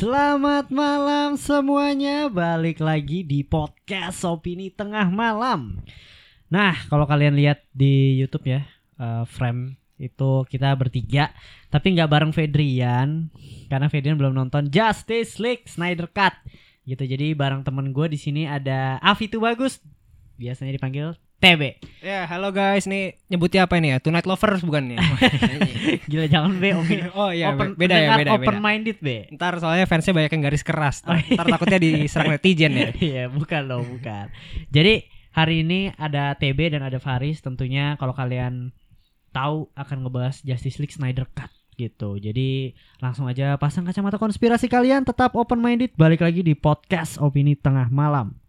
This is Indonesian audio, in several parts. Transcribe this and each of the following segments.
Selamat malam semuanya, balik lagi di podcast Opini Tengah Malam. Nah, kalau kalian lihat di YouTube ya, eh, frame itu kita bertiga, tapi nggak bareng Fedrian, karena Fedrian belum nonton Justice League Snyder Cut, gitu. Jadi bareng temen gue di sini ada Avi tuh bagus, biasanya dipanggil TB. Ya, halo guys, nih nyebutnya apa ini ya? Tonight Lovers bukan nih? Gila jangan B, opini. oh iya, open, beda ya, beda, Open beda. minded B. Ntar soalnya fansnya banyak yang garis keras. Oh, Ntar, ntar takutnya diserang netizen ya. Iya, bukan loh, bukan. Jadi hari ini ada TB dan ada Faris. Tentunya kalau kalian tahu akan ngebahas Justice League Snyder Cut gitu. Jadi langsung aja pasang kacamata konspirasi kalian, tetap open minded. Balik lagi di podcast Opini Tengah Malam.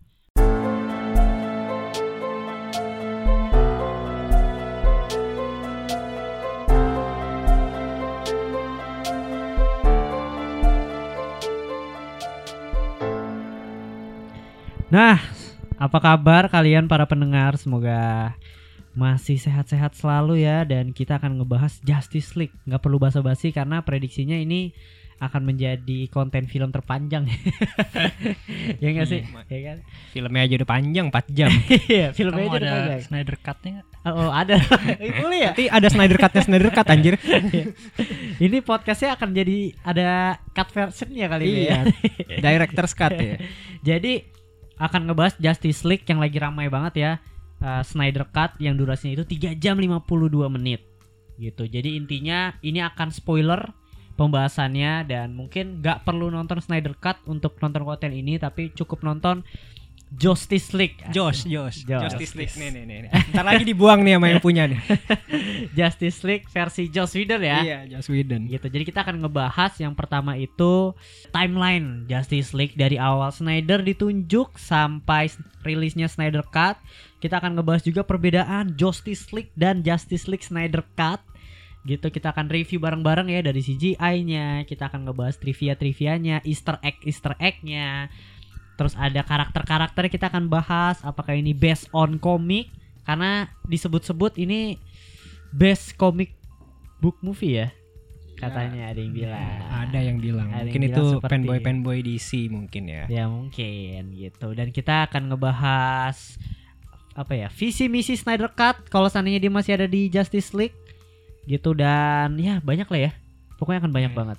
Nah, apa kabar kalian para pendengar? Semoga masih sehat-sehat selalu ya dan kita akan ngebahas Justice League. Nggak perlu basa-basi karena prediksinya ini akan menjadi konten film terpanjang. ya nggak sih? Ya kan? Filmnya aja udah panjang 4 jam. Iya, filmnya Kamu aja ada udah panjang. Snyder Cut-nya nggak? Oh, ada. Boleh ya? Nanti ada Snyder Cut-nya Snyder Cut anjir. Ini podcastnya akan jadi ada cut versionnya kali ini ya. iya. Director's Cut ya. Jadi akan ngebahas Justice League yang lagi ramai banget ya. Uh, Snyder Cut yang durasinya itu 3 jam 52 menit. Gitu. Jadi intinya ini akan spoiler pembahasannya dan mungkin nggak perlu nonton Snyder Cut untuk nonton konten ini tapi cukup nonton Justice League. Josh, Josh, Josh. Justice League nih nih nih. nih. Ntar lagi dibuang nih sama yang punya nih. Justice League versi Joss Whedon ya. Iya, Josh Whedon. gitu. Jadi kita akan ngebahas yang pertama itu timeline Justice League dari awal Snyder ditunjuk sampai rilisnya Snyder Cut. Kita akan ngebahas juga perbedaan Justice League dan Justice League Snyder Cut. Gitu kita akan review bareng-bareng ya dari CGI-nya, kita akan ngebahas trivia-trivianya, Easter egg Easter egg-nya. Terus ada karakter-karakter kita akan bahas. Apakah ini based on comic? Karena disebut-sebut ini best comic book movie ya katanya ada yang bilang. Ada yang bilang. Ada yang Mungkin bilang itu seperti- fanboy fanboy DC mungkin ya. ya mungkin gitu. Dan kita akan ngebahas apa ya visi misi Snyder Cut kalau seandainya dia masih ada di Justice League gitu. Dan ya banyak lah ya. Pokoknya akan banyak Hmm. banget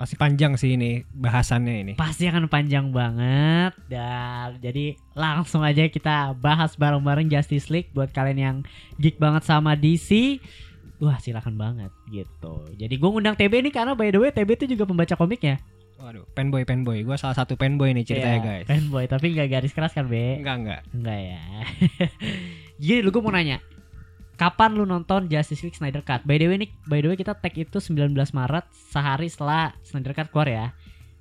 Pasti panjang sih ini bahasannya ini. pasti akan panjang banget dan jadi langsung aja kita bahas bareng-bareng Justice League buat kalian yang geek banget sama DC wah silakan banget gitu jadi gue ngundang TB nih karena by the way TB itu juga pembaca komiknya Waduh, fanboy fanboy. Gua salah satu fanboy nih ceritanya Iya, guys. fanboy tapi nggak garis keras kan Be Enggak enggak. enggak ya gini lu gue mau nanya kapan lu nonton Justice League Snyder Cut by the way nih by the way kita tag itu 19 Maret sehari setelah Snyder Cut keluar ya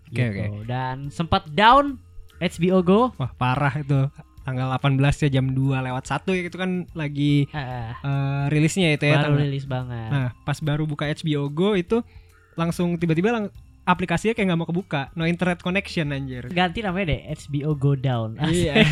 Oke, Gitu. dan sempat down HBO Go Wah parah itu tanggal 18 ya jam 2 lewat 1 ya itu kan lagi Eh, eh, rilisnya itu ya baru tanggal- rilis banget. Nah pas baru buka HBO Go itu langsung tiba-tiba lang- aplikasinya kayak nggak mau kebuka no internet connection anjir Ganti namanya deh HBO Go Down. Iya.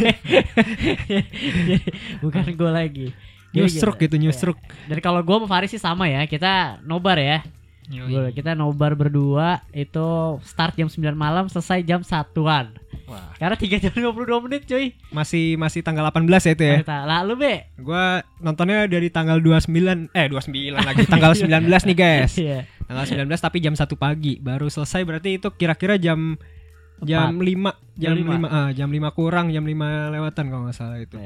Bukan Go lagi. Gila, Newstroke gila. gitu newstroke Dan kalau gua sama Faris sih sama ya. Kita nobar ya. Yoi. Gua- kita nobar berdua itu start jam 9 malam selesai jam satuan. Wah. Karena 3 jam 52 menit cuy. masih masih tanggal 18 ya itu ya Kita- Lalu Be. gua nontonnya dari tanggal 29 eh 29 lagi tanggal 19 nih guys Iya. tanggal 19 tapi jam 1 pagi baru selesai berarti itu kira-kira jam jam 5 jam 5 ah, jam 5 kurang jam 5 lewatan kalau nggak salah itu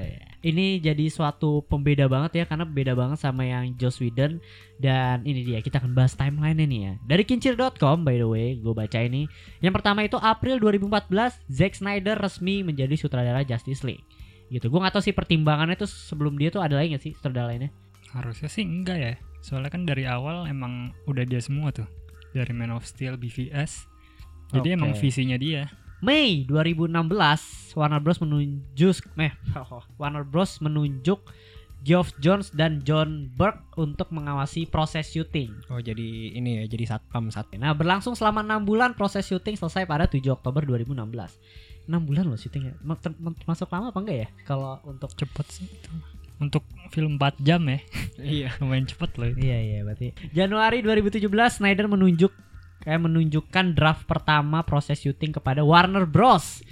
Ini jadi suatu pembeda banget ya karena beda banget sama yang Joss Whedon dan ini dia kita akan bahas timeline ini ya. Dari kincir.com by the way, gue baca ini. Yang pertama itu April 2014, Zack Snyder resmi menjadi sutradara Justice League. Gitu. Gue gak tahu sih pertimbangannya tuh sebelum dia tuh ada lagi gak sih sutradara lainnya? Harusnya sih enggak ya. Soalnya kan dari awal emang udah dia semua tuh. Dari Man of Steel, BVS. Jadi emang visinya dia. Mei 2016, Warner Bros menunjuk eh Warner Bros menunjuk Geoff Jones dan John Burke untuk mengawasi proses syuting. oh jadi ini ya jadi satpam sat Nah, berlangsung selama 6 bulan proses syuting selesai pada 7 Oktober 2016. 6 bulan loh syutingnya. Masuk lama apa enggak ya? Kalau untuk Cepet sih itu. Untuk film 4 jam ya. iya Lumayan cepet loh itu. Iya iya berarti Januari 2017 Snyder menunjuk kayak menunjukkan draft pertama proses syuting kepada Warner Bros.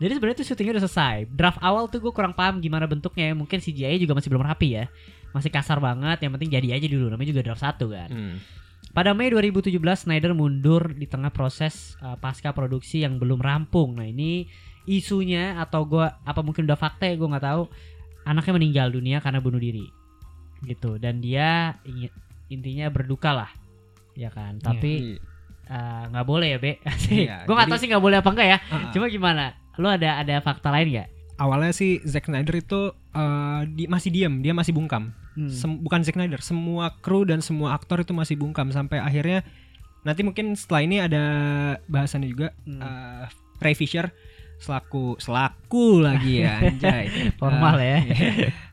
Jadi sebenarnya itu syutingnya udah selesai. Draft awal tuh gue kurang paham gimana bentuknya. Mungkin CGI juga masih belum rapi ya. Masih kasar banget. Yang penting jadi aja dulu. Namanya juga draft satu kan. Hmm. Pada Mei 2017 Snyder mundur di tengah proses uh, pasca produksi yang belum rampung. Nah ini isunya atau gua apa mungkin udah fakta ya gue nggak tahu. Anaknya meninggal dunia karena bunuh diri, gitu. Dan dia ingin intinya berduka lah, ya kan. Tapi uh, nggak boleh ya be. Iya, gue nggak tahu sih nggak boleh apa enggak ya. Ah. Cuma gimana? Lo ada ada fakta lain nggak? awalnya sih Zack Snyder itu eh, di, masih diam, dia masih bungkam. Hmm. Sem- bukan Zack Snyder, semua kru dan semua aktor itu masih bungkam sampai akhirnya nanti mungkin setelah ini ada bahasannya juga Hmm. eh, Ray Fisher selaku selaku lagi ya anjay. Formal Eh, ya.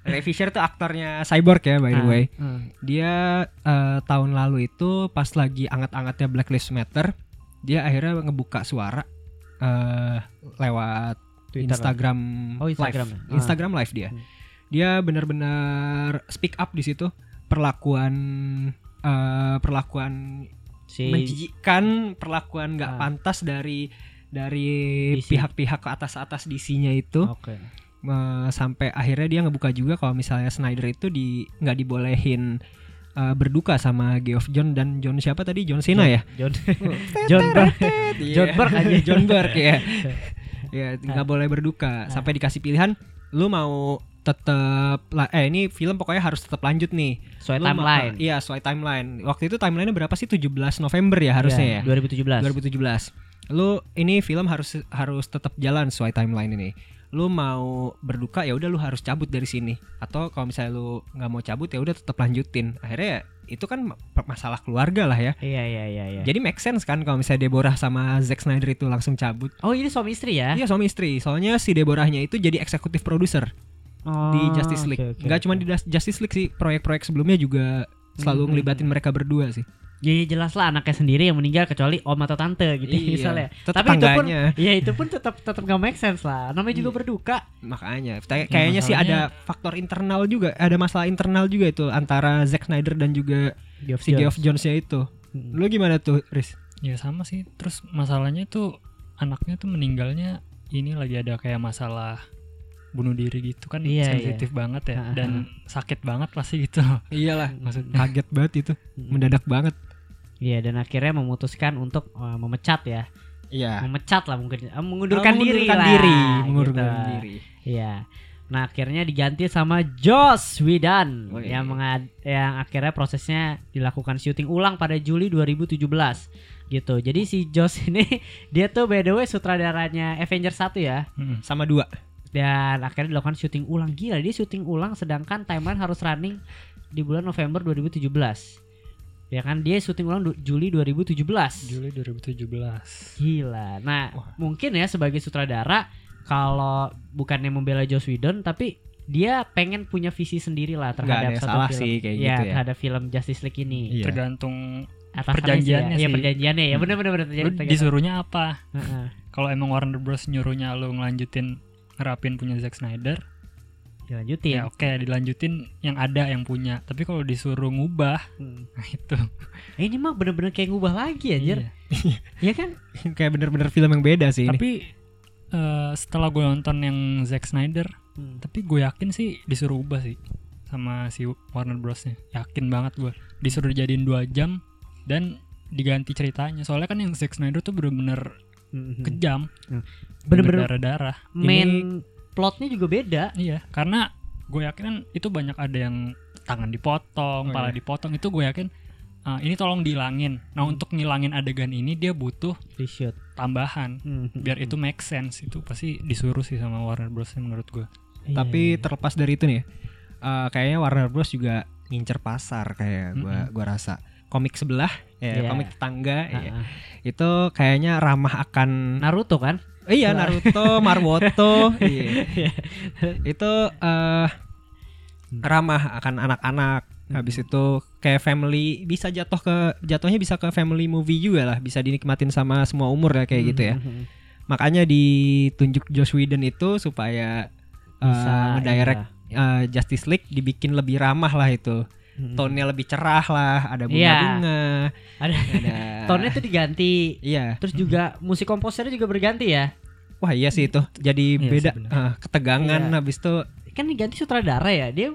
Ray Fisher tuh aktornya Cyborg ya by the Ah, way. ah. Dia eh, tahun lalu itu pas lagi anget-angetnya Black Lives Matter, dia akhirnya ngebuka suara eh lewat Twitter. Instagram, Oh, Instagram live. ya? Ah. Instagram live dia. Hmm. Dia benar-benar speak up di situ perlakuan eh, perlakuan Si menjijikkan, perlakuan nggak Ah. pantas dari dari pihak-pihak ke atas-atas DC-nya itu Oke. Eh, sampai akhirnya dia ngebuka juga kalau misalnya Snyder itu di nggak dibolehin eh, berduka sama Geoff John dan John siapa tadi? John Cena ya? John John Burke. John Burke aja. John Burke ya. Ya nggak Ah. boleh berduka. Sampai dikasih pilihan lu mau tetap eh ini film pokoknya harus tetap lanjut nih. Sesuai timeline. iya sesuai timeline. Waktu itu timelinenya berapa sih? 17 November ya harusnya ya, 2017. 2017 lu ini film harus harus tetap jalan sesuai timeline ini lu mau berduka ya udah lu harus cabut dari sini. Atau kalau misalnya lu nggak mau cabut ya udah tetap lanjutin. Akhirnya ya, itu kan ma- masalah keluarga lah ya. Iya iya iya iya. jadi make sense kan kalau misalnya Deborah sama Zack Snyder itu langsung cabut? Oh, ini suami istri ya? iya suami istri. Soalnya si Deborahnya itu jadi eksekutif produser Oh, di Justice League. oke, oke, nggak cuma oke. di Justice League sih proyek-proyek sebelumnya juga selalu Hmm, ngelibatin mereka berdua sih Jadi jelas lah anaknya sendiri yang meninggal kecuali om atau tante gitu Iya, misalnya. tetap Tapi itu pun. Iya itu pun tetap tetap gak make sense lah. Namanya juga Iya. berduka. makanya Kay- kayaknya sih masalahnya- ada faktor internal juga ada masalah internal juga itu antara Zack Snyder dan juga Geoff si. Geoff Jones-nya itu Hmm. lu gimana tuh Riz Ya sama sih. Terus masalahnya tuh anaknya tuh meninggalnya ini lagi ada kayak masalah bunuh diri gitu kan Iya, sensitif banget ya dan sakit banget pasti gitu. iyalah Maksudnya kaget banget itu Hmm. mendadak banget Iya dan akhirnya memutuskan untuk uh, memecat ya. iya Memecat lah mungkin. Eh, mengundurkan, Oh, diri mengundurkan lah. diri gitu. mengundurkan diri Iya. Nah akhirnya diganti sama Joss Whedon Wih. yang mengad yang akhirnya prosesnya dilakukan syuting ulang pada Juli 2017 gitu. Jadi si Joss ini dia tuh by the way sutradaranya Avengers 1 ya. mm, sama dua Dan akhirnya dilakukan syuting ulang gila dia syuting ulang sedangkan timeline harus running di bulan November 2017. Ya kan dia syuting ulang du- Juli 2017. Juli 2017. Gila. Nah, mungkin ya sebagai sutradara kalau bukannya membela Joss Whedon tapi dia pengen punya visi sendiri lah terhadap ada yang satu salah film. sih kayak ya, gitu ya. terhadap film Justice League ini. Iya. Tergantung Atas Perjanjiannya Iya, sih. perjanjiannya ya. Benar benar benar lu tergantung- disuruhnya apa. Heeh. Kalau emang Warner Bros nyuruhnya lu ngelanjutin ngerapin punya Zack Snyder, Dilanjutin. ya oke dilanjutin yang ada yang punya. Tapi kalau disuruh ngubah, Hmm. nah itu. Eh, ini mah bener-bener kayak ngubah lagi anjir. Iya. Iya kan? kayak bener-bener film yang beda sih ini Tapi eh, setelah gue nonton yang Zack Snyder, Hmm. tapi gue yakin sih disuruh ubah sih sama si Warner Bros-nya. Yakin banget gue. Disuruh jadiin dua jam dan diganti ceritanya. Soalnya kan yang Zack Snyder tuh bener-bener Hmm. kejam, Bener-bener darah-darah. main plotnya juga beda. Iya, karena gue yakin kan itu banyak ada yang tangan dipotong, Oh, kepala iya. dipotong itu gue yakin ah, ini tolong dihilangin. Nah Hmm. untuk ngilangin adegan ini dia butuh Reshoot. tambahan Hmm. biar itu make sense itu pasti disuruh sih sama Warner Bros menurut gue. Iya, tapi iya. terlepas dari itu nih ya, eh, kayaknya Warner Bros juga ngincer pasar kayak gua gua rasa komik sebelah ya Iya. komik tetangga Ah, ya, ah. itu kayaknya ramah akan Naruto kan? Iya Naruto Maruoto iya. itu eh ramah akan anak-anak. Habis itu kayak family bisa jatuh ke jatuhnya bisa ke family movie juga lah. Bisa dinikmatin sama semua umur ya kayak gitu ya. Hmm. makanya ditunjuk Joss Whedon itu supaya Bisa, uh, direct iya. Justice League dibikin lebih ramah lah itu Hmm. tone-nya lebih cerah lah, ada Iya. bunga-bunga, Ada ada tone-nya tuh diganti. Iya. Terus juga musik komposernya juga berganti ya. Wah, iya sih itu. Jadi Iya beda eh, ketegangan Iya. habis itu Kan diganti sutradara ya. Dia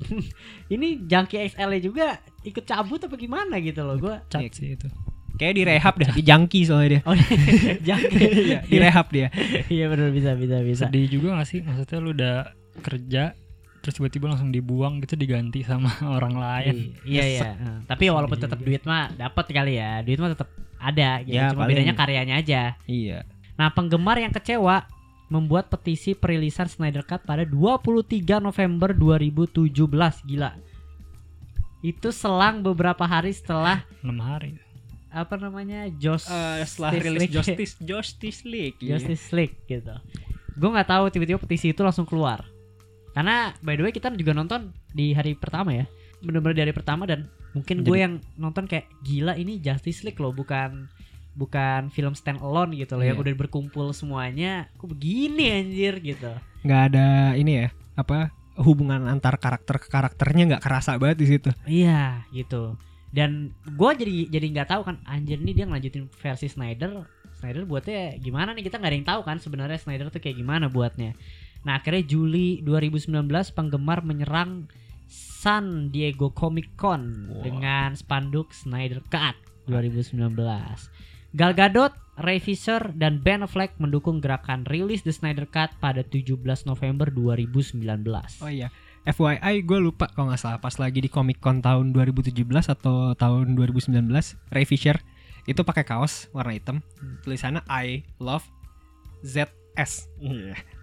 ini Junkie XL juga ikut cabut apa gimana gitu loh gua. cat sih itu kayak direhab dah, di jangki soalnya dia. Oh, Junkie. Iya, direhab dia. Iya benar bisa bisa bisa. sedih juga gak sih maksudnya lu udah kerja terus tiba-tiba langsung dibuang gitu diganti sama orang lain Iya iya. Tapi walaupun tetap duit mah dapat kali ya. Duit mah tetap ada gitu. Ya, Cuma paling- bedanya karyanya aja. Iya. Nah, penggemar yang kecewa membuat petisi perilisan Snyder Cut pada 23 November 2017. Gila. Itu selang beberapa hari setelah enam hari apa namanya? Joss Eh, setelah Justice rilis League. Justice Justice League. iya. Justice League gitu. Gue nggak tahu tiba-tiba petisi itu langsung keluar. Karena by the way kita juga nonton di hari pertama ya. Bener-bener di hari pertama dan mungkin gue yang nonton kayak gila ini Justice League loh bukan bukan film stand alone gitu loh yang Iya. udah berkumpul semuanya. Kok begini anjir gitu. nggak ada ini ya apa hubungan antar karakter ke karakternya nggak kerasa banget di situ. Iya gitu. Dan gue jadi jadi nggak tahu kan anjir nih dia ngelanjutin versi Snyder. Snyder buatnya gimana nih kita nggak ada yang tahu kan sebenarnya Snyder tuh kayak gimana buatnya. Nah akhirnya Juli 2019 penggemar menyerang San Diego Comic Con Wah. dengan spanduk Snyder Cut 2019. Gal Gadot, Ray Fisher, dan Ben Affleck mendukung gerakan rilis The Snyder Cut pada 17 November 2019. Oh iya. FYI gue lupa kalau nggak salah pas lagi di Comic Con tahun 2017 atau tahun 2019 Ray Fisher itu pakai kaos warna hitam tulisannya I love ZS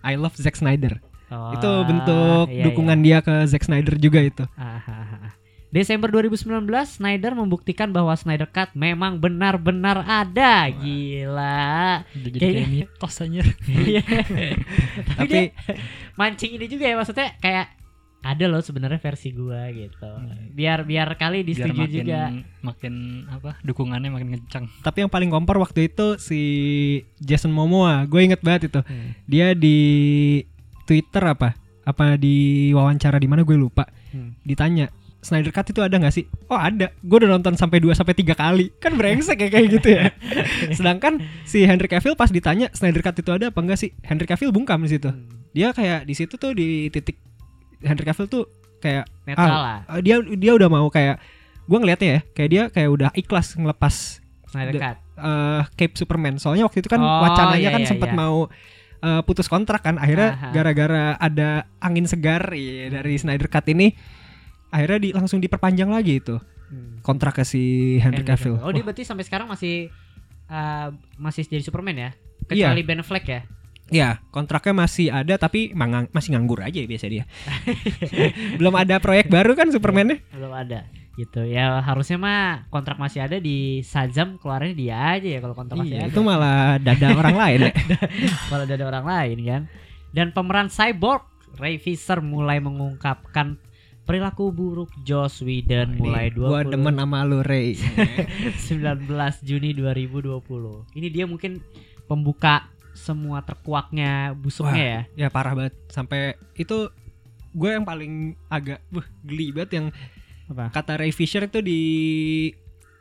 I love Zack Snyder itu Oh, bentuk iya, dukungan dia ke Zack Snyder juga itu iya. Ah, ah, ah. Desember 2019, Snyder membuktikan bahwa Snyder Cut memang benar-benar ada. Gila. udah jadi kayak mitos aja Iya. Tapi tapi dia mancing ini juga ya maksudnya kayak ada loh sebenarnya versi gua gitu. Biar biar kali biar disetujui makin juga. makin apa dukungannya makin kencang tapi yang paling kompor waktu itu si Jason Momoa gue inget banget itu Hmm. dia di Twitter apa apa di wawancara di mana gue lupa Hmm. ditanya Snyder Cut itu ada nggak sih? Oh ada, gue udah nonton sampai 2 sampai tiga kali, kan brengsek ya kayak gitu ya. Sedangkan si Henry Cavill pas ditanya Snyder Cut itu ada apa enggak sih? Henry Cavill bungkam di situ. Hmm. Dia kayak di situ tuh di titik Henry Cavill tuh kayak Netral ah, lah ah, dia dia udah mau kayak gue ngelihatnya ya kayak dia kayak udah ikhlas ngelepas Snyder the- Cut. eh, Cape Superman. Soalnya waktu itu kan Oh, wacananya iya, kan iya, sempat iya. mau eh, putus kontrak kan. Akhirnya gara-gara ada angin segar ya, dari Snyder Cut ini akhirnya di, langsung diperpanjang lagi itu Hmm. kontrak ke si Henry Cavill. Oh, dia Wah, berarti sampai sekarang masih uh, masih jadi Superman ya? Iya. Kecuali Ben Affleck ya? Iya, kontraknya masih ada tapi mangang- masih nganggur aja biasa dia. Belum ada proyek baru kan Superman-nya? Belum ada gitu ya harusnya mah kontrak masih ada di Shazam keluarnya dia aja ya kalau kontrak masih Iya, ada itu malah dada orang lain ya. kalau ada orang lain kan dan pemeran cyborg Ray Fisher mulai mengungkapkan perilaku buruk Joss Whedon mulai Gua 20 demen sama lu Ray. 19 Juni 2020 ini dia mungkin pembuka semua terkuaknya busuknya ya? ya parah banget. Sampai itu gue yang paling agak buh, geli banget yang apa? kata Ray Fisher itu di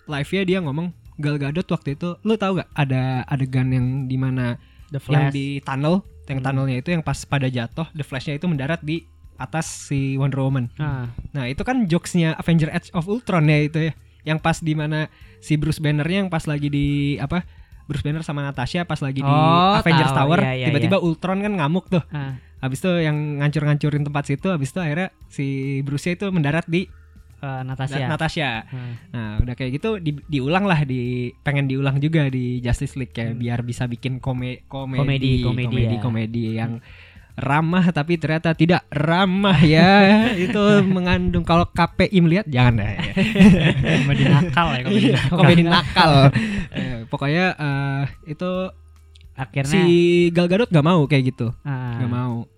live nya dia ngomong Gal Gadot waktu itu lu tahu gak ada adegan yang di mana The yang di tunnel yang Hmm. tunnelnya itu yang pas pada jatuh The Flash-nya itu mendarat di atas si Wonder Woman. Ah, nah itu kan jokesnya Avenger Edge of Ultron ya itu ya yang pas di mana si Bruce Banner-nya yang pas lagi di apa Bruce Banner sama Natasha pas lagi di Oh, Avengers tahu. Tower Iya, iya, tiba-tiba Ultron kan ngamuk tuh ah. Habis itu yang ngancur-ngancurin tempat situ, habis itu akhirnya si Bruce itu mendarat di Eh, Natasha Natasha. Ah. Nah, udah kayak gitu di, diulang lah di pengen diulang juga di Justice League ya Hmm. biar bisa bikin kome, Komedi, komedi komedi komedi, ya. komedi yang ramah tapi ternyata tidak ramah ya. itu mengandung kalau KPI melihat jangan. Ya. komedi nakal ya komedi Iya, nakal. komedi nakal. Eh, pokoknya eh, itu akhirnya si Gal Gadot nggak mau kayak gitu. ah, nggak mau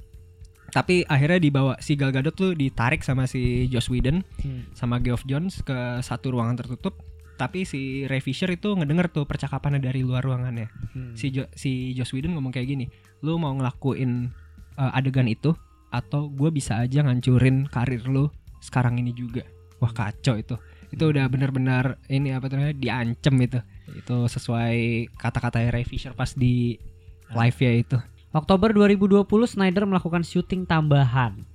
tapi akhirnya dibawa si Gal Gadot tuh ditarik sama si Joss Whedon hmm. sama Geoff Jones ke satu ruangan tertutup tapi si Ray Fisher itu ngedenger tuh percakapannya dari luar ruangannya Hmm. si jo si Joss Whedon ngomong kayak gini lu mau ngelakuin uh, adegan itu atau gue bisa aja ngancurin karir lu sekarang ini juga wah kacau itu itu udah benar-benar ini apa namanya diancem itu itu sesuai kata-kata Ray Fisher pas di live ya itu Oktober 2020 Snyder melakukan syuting tambahan.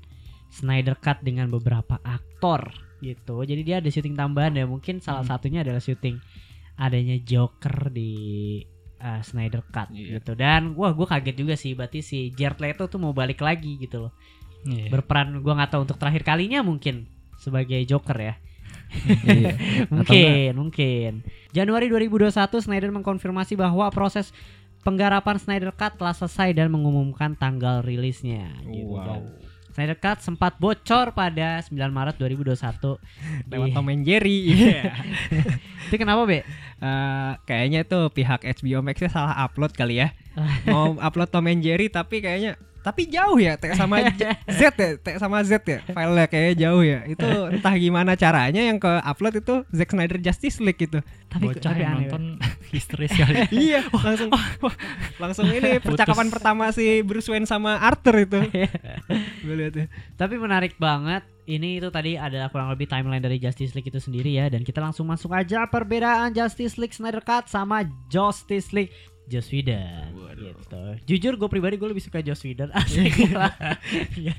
Snyder Cut dengan beberapa aktor gitu. Jadi dia ada syuting tambahan ya. Mungkin salah Hmm. satunya adalah syuting adanya Joker di uh, Snyder Cut Iya. gitu. Dan wah gue kaget juga sih berarti si Jared Leto tuh mau balik lagi gitu loh. Iya. Berperan gua nggak tahu untuk terakhir kalinya mungkin sebagai Joker ya. Iya. mungkin, mungkin. Januari 2021 Snyder mengkonfirmasi bahwa proses penggarapan Snyder Cut telah selesai dan mengumumkan tanggal rilisnya gitu. Wow. Dan Snyder Cut sempat bocor pada 9 Maret 2021. lewat Di- Tom and Jerry Itu kenapa, Be? Eh, kayaknya tuh pihak HBO Max-nya salah upload kali ya. Mau upload Tom and Jerry tapi kayaknya tapi jauh ya T sama Z ya, T sama Z ya. Filenya kayaknya jauh ya. Itu entah gimana caranya yang ke upload itu Zack Snyder Justice League itu. Tapi Bocah yang nonton histeris kali. iya, langsung wah, langsung ini percakapan pertama si Bruce Wayne sama Arthur itu. Gue lihat ya. Tapi menarik banget. Ini itu tadi adalah kurang lebih timeline dari Justice League itu sendiri ya dan kita langsung masuk aja perbedaan Justice League Snyder Cut sama Justice League Joss Whedon gitu. Jujur gue pribadi gue lebih suka Joss Whedon asik Iya.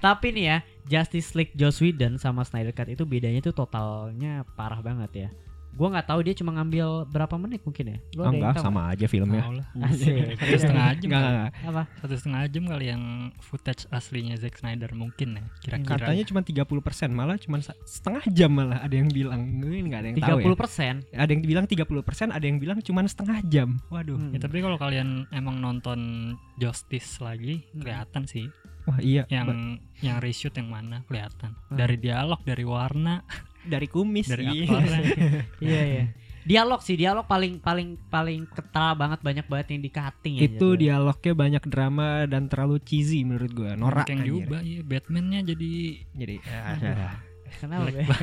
Tapi nih ya Justice League Joss Whedon sama Snyder Cut itu bedanya tuh totalnya parah banget ya. Gue nggak tahu dia cuma ngambil berapa menit mungkin ya. Lu Oh, yang enggak, tahu sama aja filmnya. Nggak? Asik. Satu setengah jam. Enggak, kali. enggak. Apa? Satu setengah jam kali yang footage aslinya Zack Snyder mungkin ya. Kira-kira. Katanya cuma 30% malah cuma setengah jam malah ada yang bilang. Ini enggak ada yang tahu ya. 30 persen. Ada yang bilang 30%, ada yang bilang cuma setengah jam. Waduh. Hmm. Ya, tapi kalau kalian emang nonton Justice lagi Hmm. kelihatan sih Wah, iya. Yang yang reshoot yang mana kelihatan Hmm. dari dialog dari warna dari kumis dari iya. Iya iya. Dialog sih, dialog paling paling paling ketara banget banyak banget yang di cutting ya. itu jatuhnya. dialognya banyak drama dan terlalu cheesy menurut gua norak yang diubah ya Batman-nya jadi jadi Kenapa? Jelek Be?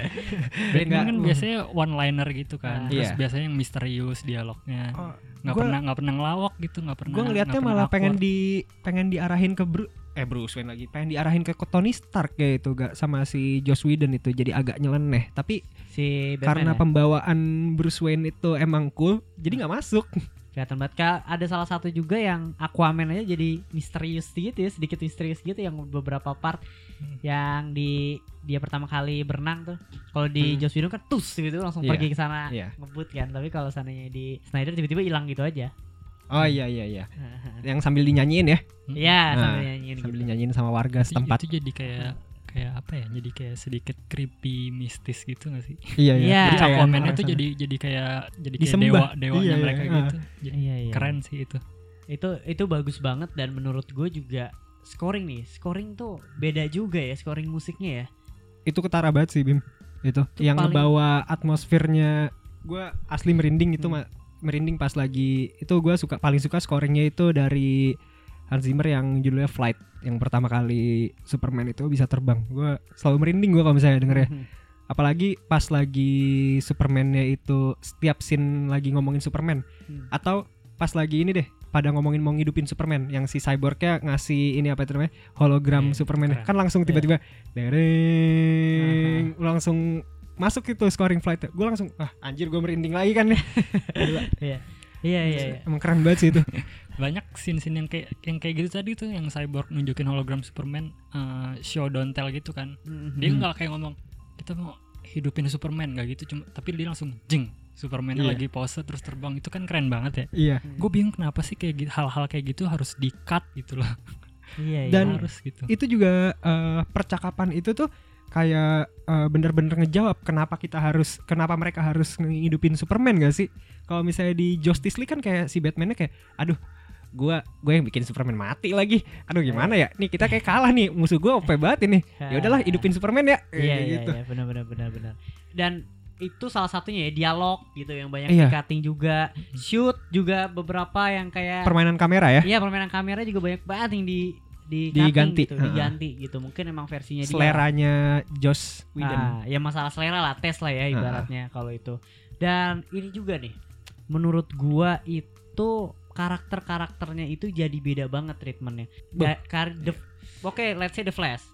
Batman kan biasanya one liner gitu kan Ah. terus Iya. biasanya yang misterius dialognya Oh, nggak gua- pernah nggak pernah ngelawak gitu nggak pernah gue ngelihatnya nggak malah pengen di pengen diarahin ke Bru eh Bruce Wayne lagi pengen diarahin ke Tony Stark kayak itu gak sama si Joss Whedon itu jadi agak nyeleneh tapi si karena Batman ya? pembawaan Bruce Wayne itu emang cool jadi nggak masuk kelihatan banget Kak, ada salah satu juga yang Aquaman aja jadi misterius gitu ya, sedikit misterius gitu yang beberapa part Hmm. yang di dia pertama kali berenang tuh. Kalau di Hmm. Joss Whedon kan tus gitu langsung Iya. pergi ke sana Iya. ngebut kan. Tapi kalau sananya di Snyder tiba-tiba hilang gitu aja. Oh iya iya iya. Yang sambil dinyanyiin ya? Iya, Nah, sambil nyanyiin sambil gitu. dinyanyiin sama warga itu, setempat. itu jadi kayak kayak apa ya? Jadi kayak sedikit creepy mistis gitu gak sih? Iya Iya. jadi Kayak Aquaman itu jadi jadi kayak jadi kayak Disembah. dewa dewanya Iya, iya, mereka ah. gitu jadi Iya, iya. keren sih itu. Itu itu bagus banget dan menurut gue juga scoring nih scoring tuh beda juga ya scoring musiknya ya. Itu ketara banget sih Bim. Itu, yang paling- ngebawa atmosfernya. Gue asli merinding itu Hmm. Merinding pas lagi itu gue suka paling suka scoringnya itu dari Hans Zimmer yang judulnya Flight yang pertama kali Superman itu bisa terbang gue selalu merinding gue kalau misalnya denger ya Hmm. apalagi pas lagi Supermannya itu setiap scene lagi ngomongin Superman Hmm. atau pas lagi ini deh pada ngomongin mau ngidupin Superman yang si cyborgnya ngasih ini apa itu namanya hologram Iya, Superman keren. kan langsung tiba-tiba dereng langsung masuk itu scoring flight gue langsung ah anjir gue merinding lagi kan Gila. iya. Iya iya iya. emang keren banget sih itu. Banyak scene-scene yang kayak yang kayak gitu tadi tuh yang cyborg nunjukin hologram Superman eh, show don't tell gitu kan. Mhm. dia nggak kayak ngomong kita mau hidupin Superman nggak gitu. Cuma tapi dia langsung jeng Superman Iya. lagi pose terus terbang. Itu kan keren banget ya. Iya. Gue bingung kenapa sih kayak gitu, hal-hal kayak gitu harus di cut gitu loh. Iya iya Dan- harus gitu. itu juga eh, percakapan itu tuh kayak eh, bener-bener ngejawab kenapa kita harus kenapa mereka harus ngidupin Superman gak sih? Kalau misalnya di Justice League kan kayak si Batman-nya kayak aduh gua gue yang bikin Superman mati lagi. Aduh gimana ya? Nih kita kayak kalah nih. Musuh gua OP banget ini. Ya udahlah hidupin Superman ya. Iya iya gitu. iya. Benar benar benar benar dan itu salah satunya ya dialog gitu yang banyak Iya. di cutting juga. Shoot juga beberapa yang kayak permainan kamera ya? Iya permainan kamera juga banyak banget yang di di Diganti, gitu, ha. diganti gitu mungkin emang versinya dia seleranya Joss Whedon Ah, ya masalah selera lah tes lah ya ibaratnya kalau itu dan ini juga nih menurut gua itu karakter-karakternya itu jadi beda banget treatmentnya Beh. Da- kar- the- oke let's say the Flash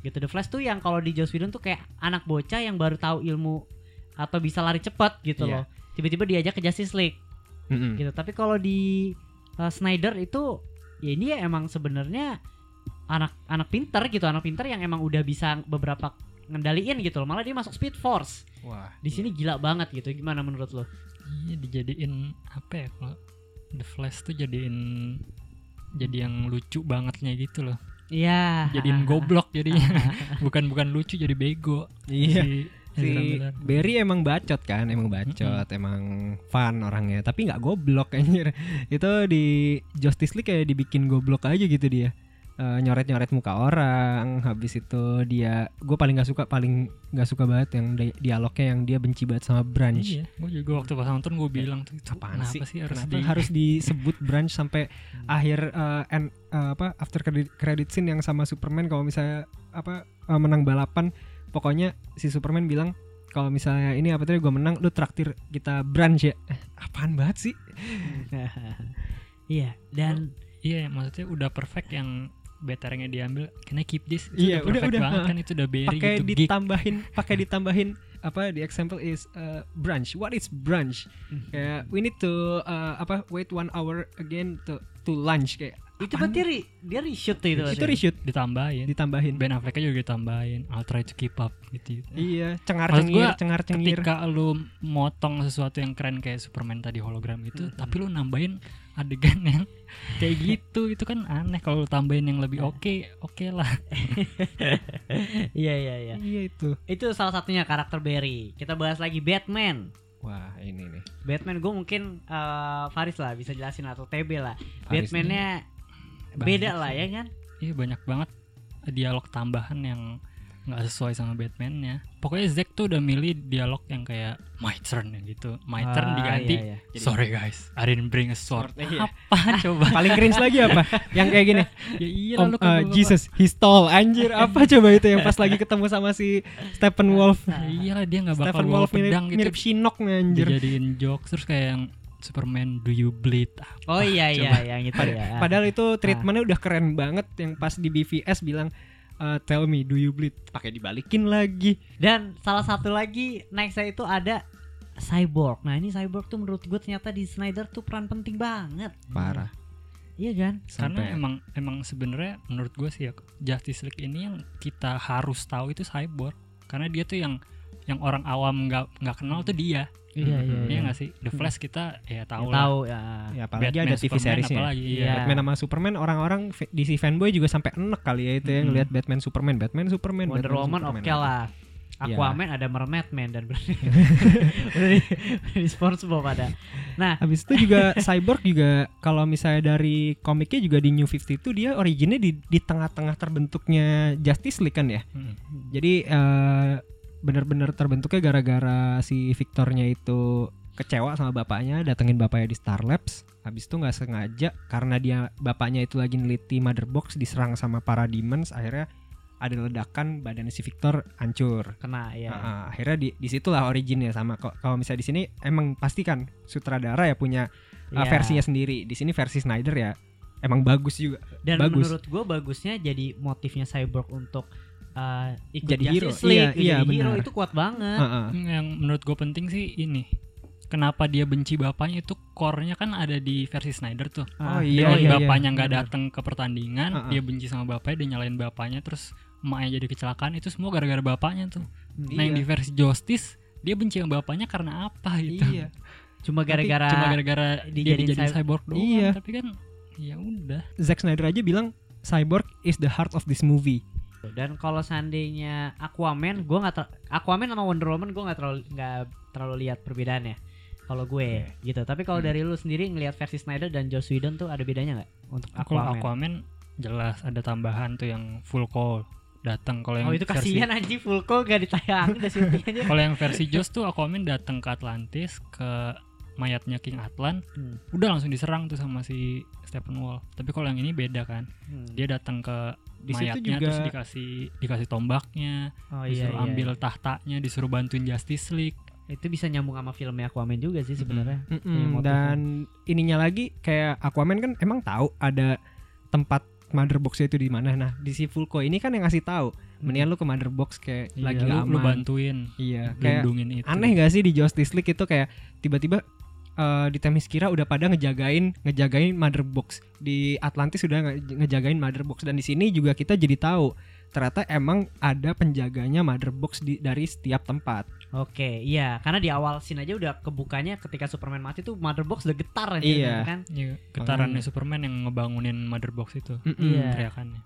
gitu The Flash tuh yang kalau di Joss Whedon tuh kayak anak bocah yang baru tahu ilmu atau bisa lari cepat gitu Iya. loh tiba-tiba diajak ke Justice League Mm-mm. gitu tapi kalau di uh, Snyder itu ya ini ya emang sebenarnya anak anak pinter gitu anak pinter yang emang udah bisa beberapa ngendaliin gitu loh malah dia masuk Speed Force Wah. di sini gila banget gitu gimana menurut lo Iya dijadiin apa ya kalau The Flash tuh jadiin jadi yang lucu bangetnya gitu loh. iya Jadiin goblok jadinya. bukan bukan lucu jadi bego. Iya. Si, Si Ezra Miller. Barry emang bacot kan, emang bacot, emang fun orangnya, tapi nggak goblok anjir. Itu di Justice League kayak dibikin goblok aja gitu dia. Eh, nyoret-nyoret muka orang, habis itu dia gue paling nggak suka paling nggak suka banget yang di- dialognya yang dia benci banget sama Branch. Iya, gue juga waktu pas nonton gue bilang tuh itu Apaan sih? sih, harus di harus disebut Branch sampai akhir eh, end, eh, apa after credit, credit scene yang sama Superman kalau misalnya apa eh, menang balapan pokoknya si Superman bilang kalau misalnya ini apa tadi gue menang lu traktir kita Branch ya Eh, apaan banget sih iya dan Iya, maksudnya udah perfect yang betternya diambil. Can I keep this? Itu Iya, udah udah- perfect udah, banget ha. kan itu udah Barry pakai gitu ditambahin pakai ditambahin apa the example is uh, branch what is branch kayak we need to uh, apa wait one hour again to to lunch kayak itu berarti re- dia reshoot tuh itu itu berarti. reshoot ditambahin. ditambahin Ben Affleck juga ditambahin. I'll try to keep up gitu. iya cengar Maksud cengir gua, cengar cengir Ketika lu motong sesuatu yang keren kayak Superman tadi hologram gitu, Mm-mm. tapi lu nambahin adegan yang kayak gitu, itu kan aneh kalau lu tambahin yang lebih oke, oke lah. iya iya iya iya itu itu salah satunya karakter Barry kita bahas lagi Batman wah ini nih Batman gue mungkin eh, Faris lah bisa jelasin atau TB lah Faris Batman-nya beda lah ya kan Iya banyak banget dialog tambahan yang nggak sesuai sama Batman-nya. Pokoknya Zack tuh udah milih dialog yang kayak my turn ya gitu. My turn Ah, diganti. iya, iya. Sorry guys, I didn't bring a sword. Sword, iya. Apa coba? paling cringe lagi apa yang kayak gini ya iya Om lalu uh, Jesus he stole anjir apa coba itu yang pas lagi ketemu sama si Stephen Wolf Iya lah dia nggak bakal Stephen Wolf mirip, pedang gitu. mirip Shinnok nih anjir Dijadiin jokes terus kayak yang Superman do you bleed? oh iya iya coba. yang itu ya Padahal itu treatmentnya udah keren banget yang pas di BVS bilang eh, tell me do you bleed pakai dibalikin lagi dan salah satu lagi nextnya itu ada Cyborg nah ini Cyborg tuh menurut gue ternyata di Snyder tuh peran penting banget parah iya kan Karena Sampai- emang emang sebenarnya menurut gue sih ya Justice League ini yang kita harus tahu itu Cyborg. Karena dia tuh yang yang orang awam nggak nggak kenal tuh dia. Iya iya Iya iya nggak sih? The Flash kita ya Ya, tahu lah. tahu ya ya apalagi Batman, ada TV seriesnya apalagi, Iya. iya. Batman sama Superman orang-orang DC fanboy juga sampai enek kali ya itu ya Mm-mm. ngelihat Batman Superman Batman Superman Wonder Batman, Woman oke lah Iya. Aquaman ada Mermaid Man dan berarti udah di, di SpongeBob ada. Nah, Habis itu juga Cyborg juga kalau misalnya dari komiknya juga di New 52 dia originnya di di tengah-tengah terbentuknya Justice League kan ya. Mm. Jadi eh, bener-bener terbentuknya gara-gara si Victornya itu kecewa sama bapaknya, datengin bapaknya di Star Labs. Habis itu nggak sengaja karena dia bapaknya itu lagi neliti Mother Box diserang sama para demons, akhirnya ada ledakan badan si Victor hancur. kena ya. Ah, ah, akhirnya di di situlah originnya sama kalau misalnya di sini emang pasti kan sutradara ya punya uh, Iya. versinya sendiri di sini versi Snyder ya emang bagus juga Dan bagus. menurut gue bagusnya jadi motifnya Cyborg untuk uh, ikut Jadi hero. Justice League, Iya, iya, jadi hero itu kuat banget. Heeh. Yang menurut gue penting sih ini. Kenapa dia benci bapaknya itu core-nya kan ada di versi Snyder tuh. Oh, Ah, iya, Dengan iya, bapaknya nggak benar. datang ke pertandingan, Uh-uh. dia benci sama bapaknya, dia nyalain bapaknya, terus emaknya jadi kecelakaan itu semua gara-gara bapaknya tuh. Nah yang Iya. di versi Justice dia benci sama bapaknya karena apa gitu? iya Cuma gara-gara Cuma gara-gara dia dijadiin dijadiin cy- cyborg doang. Iya. Tapi kan ya udah. Zack Snyder aja bilang Cyborg is the heart of this movie dan kalau seandainya Aquaman, gue nggak Aquaman sama Wonder Woman gue nggak terlalu nggak terlalu lihat perbedaannya. Kalau gue gitu. Tapi kalau Hmm. dari lu sendiri ngelihat versi Snyder dan Joss Whedon tuh ada bedanya nggak untuk Kalau Aquaman? Aquaman jelas ada tambahan tuh yang full call datang kalau yang Oh itu versi kasihan anjing full call gak ditayangin udah syuting aja. kalau yang versi Joss tuh Aquaman datang ke Atlantis ke mayatnya King Atlan Hmm. udah langsung diserang tuh sama si Stephen Wolf tapi kalau yang ini beda kan Hmm. dia datang ke di situ mayatnya juga terus dikasih dikasih tombaknya Oh iya, disuruh iya, ambil iya. tahtanya disuruh bantuin Justice League. Itu bisa nyambung sama filmnya Aquaman juga sih sebenarnya. Mm-mm, Punya motif. dan ininya lagi kayak Aquaman kan emang tahu ada tempat mother box itu di mana. Nah di si Fulco ini kan yang ngasih tahu mendingan lu ke mother box kayak Iya, lagi lu, lu aman. bantuin iya kayak lindungin itu. aneh gak sih di Justice League itu kayak tiba-tiba eh, di Themyscira udah pada ngejagain ngejagain mother box di Atlantis udah nge- ngejagain mother box dan di sini juga kita jadi tahu ternyata emang ada penjaganya mother box di, dari setiap tempat Oke, iya, karena di awal scene aja udah kebukanya ketika Superman mati tuh Mother Box udah getar aja Iya. kan. Iya, getarannya Makanya. Superman yang ngebangunin mother box itu Mm-mm. Iya. teriakannya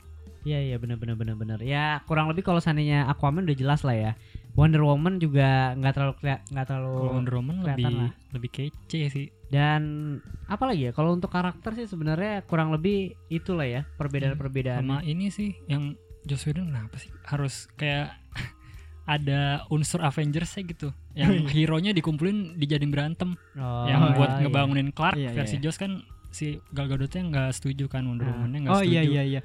Iya iya benar benar benar benar. Ya kurang lebih kalau seandainya Aquaman udah jelas lah ya. Wonder Woman juga nggak terlalu nggak terlalu kalau Wonder Woman kelihatan lebih lah. lebih kece sih dan apa lagi ya kalau untuk karakter sih sebenarnya kurang lebih itulah ya perbedaan-perbedaan. sama ini sih yang Joss Whedon kenapa sih harus kayak ada unsur Avengers gitu yang hero nya dikumpulin dijadiin berantem Oh, yang buat iya. ngebangunin Clark Iya, versi iya. Joss kan si Gal Gadotnya nggak setuju kan Wonder Ah. Woman-nya nggak oh setuju iya iya iya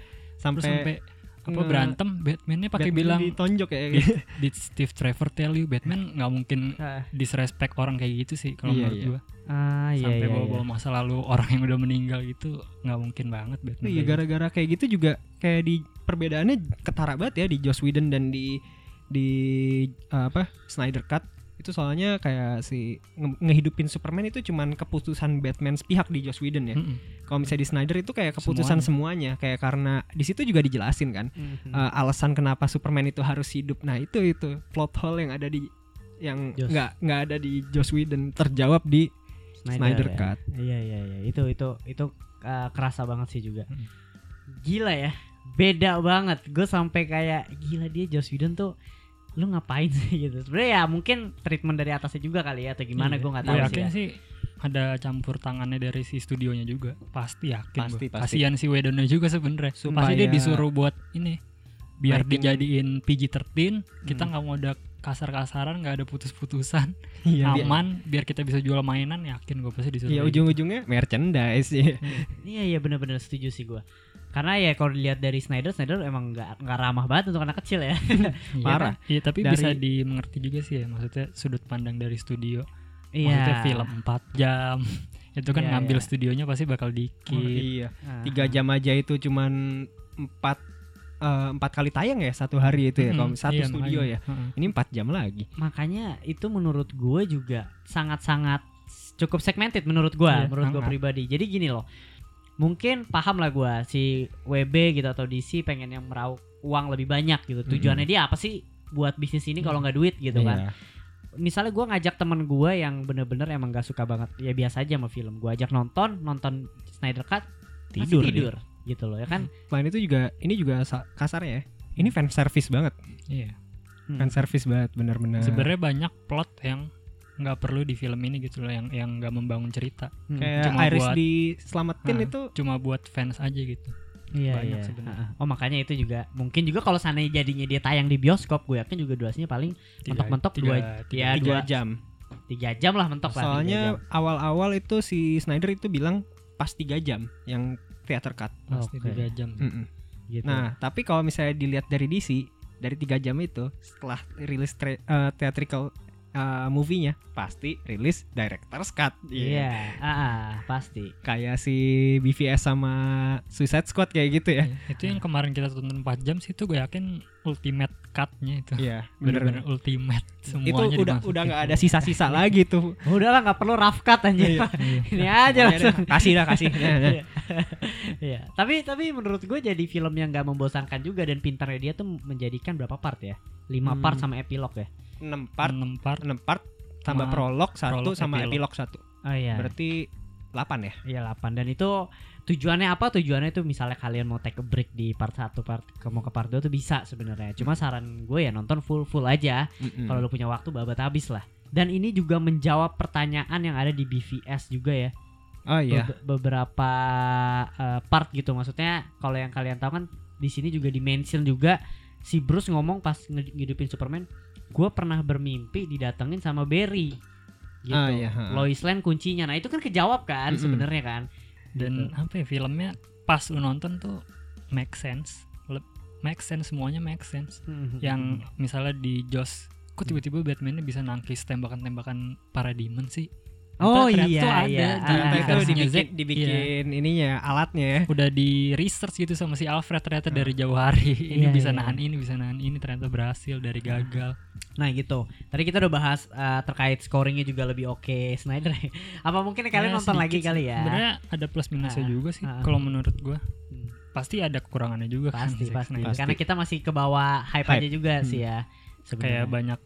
terus sampai, sampai apa nge- berantem Batman-nya pakai Batman bilang ditonjok ya did Steve Trevor tell you Batman nggak mungkin Ah, disrespect orang kayak gitu sih kalau Iya, menurut iya. gua ah, iya sampai iya. bawa-bawa iya. masa lalu orang yang udah meninggal gitu nggak mungkin banget Batman iya kayak gitu. gara-gara kayak gitu juga kayak di perbedaannya ketara banget ya di Joss Whedon dan di di uh, apa Snyder Cut itu soalnya kayak si nge- ngehidupin Superman itu cuman keputusan Batman sepihak di Joss Whedon ya. Mm-mm. Kalau misalnya di Snyder itu kayak keputusan semuanya, kayak karena di situ juga dijelasin kan Mhm. uh, alasan kenapa Superman itu harus hidup. Nah, itu itu plot hole yang ada di yang nggak nggak ada di Joss Whedon terjawab di Snyder ya. Cut. Iya iya iya itu itu itu uh, kerasa banget sih juga. Hmm. Gila ya. Beda banget. Gue sampai kayak gila dia Joss Whedon tuh lu ngapain sih gitu. Sebenarnya ya mungkin treatment dari atasnya juga kali ya atau gimana Iya. gue nggak tahu sih. yakin ya. sih ada campur tangannya dari si studionya juga pasti yakin Pasti, gua. pasti. kasihan si Whedonnya juga sebenarnya pasti dia Supaya- disuruh buat ini biar Lighting- dijadiin PG-13 kita Hmm. nggak mau ada kasar-kasaran nggak ada putus-putusan Iya, aman biar kita bisa jual mainan yakin gue pasti disuruh Iya gitu. ujung-ujungnya merchandise ya. Iya iya benar-benar setuju sih gue. Karena ya kalau dilihat dari Snyder, Snyder emang nggak nggak ramah banget untuk anak kecil ya. Iya, Parah. Iya, tapi Dari- bisa dimengerti juga sih ya maksudnya sudut pandang dari studio. Iya. Maksudnya film 4 jam. Itu kan Iya, ngambil iya. studionya pasti bakal Oh, dikit. iya. Ah. Tiga jam aja itu cuman empat eh, empat kali tayang ya satu hari itu ya. Kalau Mm-mm, satu iya, studio makanya. ya. Ini empat jam lagi. Makanya itu menurut gue juga sangat-sangat cukup segmented menurut gue, Iya, menurut gue pribadi. Jadi gini loh, mungkin paham lah gue si WB gitu atau DC pengen yang meraup uang lebih banyak gitu. Tujuannya dia apa sih buat bisnis ini kalau nggak duit gitu kan? Iya. Misalnya gue ngajak temen gue yang bener-bener emang gak suka banget ya biasa aja sama film. Gue ajak nonton, nonton Snyder Cut, pasti Tidur dia. tidur gitu loh ya kan? Selain itu juga ini juga sa- kasarnya ya. Ini fan service banget. Iya. Hmm. Fan service banget bener-bener. Sebenarnya banyak plot yang nggak perlu di film ini gitu loh yang yang nggak membangun cerita. Hmm. kayak Cuma Iris buat- diselamatin Nah, itu Cuma buat fans aja gitu. Iya, banyak iya. sebenarnya. Oh makanya itu juga mungkin juga kalau seandainya jadinya dia tayang di bioskop, gue yakin juga durasinya paling mentok-mentok dua, tiga- ya tiga dua jam. tiga jam lah mentok lah. tiga jam. Soalnya awal-awal itu si Snyder itu bilang pas tiga jam yang theater cut. pasti Oke. tiga jam. Mm-mm. gitu. Nah, tapi kalau misalnya dilihat dari DC, dari tiga jam itu setelah rilis eh, theatrical eh, movie-nya pasti rilis director's cut. iya, ah, ah, pasti. Kayak si BVS sama Suicide Squad kayak gitu ya. Iya, Itu yang kemarin kita tonton 4 jam sih itu gue yakin ultimate cut-nya itu. Iya, Bener-bener bener. ultimate semuanya Itu udah dimasukin. udah nggak ada sisa-sisa lagi tuh. Udah lah nggak perlu rough cut anjir. Iya. Iya. Ini aja Pokoknya langsung. dah, kasih dah kasih. Iya. Tapi tapi menurut gue jadi film yang nggak membosankan juga dan pintarnya dia tuh menjadikan berapa part ya? Lima Hmm. part sama epilog ya. 6 part, Enam part 6 part tambah prolog satu prolog, sama epilog. epilog satu. Oh iya. Berarti 8 ya? Iya 8 dan itu tujuannya apa? Tujuannya itu misalnya kalian mau take a break di part 1 part ke mau ke part 2 tuh bisa sebenarnya. Cuma saran gue ya nonton full full aja. Mm-mm. Kalau lu punya waktu babat habis lah. Dan ini juga menjawab pertanyaan yang ada di BVS juga ya. Oh iya. Bebe- beberapa eh, part gitu. Maksudnya kalau yang kalian tahu kan di sini juga di mention juga si Bruce ngomong pas ngidupin Superman, gue pernah bermimpi didatengin sama Barry. Gitu. Ah, iya, ha. Lois Lane kuncinya. Nah, itu kan kejawab kan Mm-mm. sebenarnya kan. dan Gitu. apa ya filmnya pas nonton tuh make sense. Make sense semuanya make sense. Mhm. Yang misalnya di Joss kok tiba-tiba Batman bisa nangkis tembakan-tembakan para demon sih? Oh ternyata iya tuh ada iya. di Ternyata Ah, itu versinya dibikin, dibikin ininya ya, alatnya ya. udah di research gitu sama si Alfred ternyata dari jauh hari ini Iya, bisa iya. nahan ini bisa nahan ini ternyata berhasil dari gagal Nah gitu. Tadi kita udah bahas uh, terkait scoringnya juga lebih oke Snyder. Apa mungkin kalian Ya, nonton sedikit lagi kali ya? sebenarnya ada plus minusnya Ah, juga sih ah. kalau menurut gua Hmm. pasti ada kekurangannya juga kan Pasti Zack pasti. Pasti. Karena kita masih ke bawah hype, Hype. aja juga Hmm. sih ya. kayak sebenarnya. banyak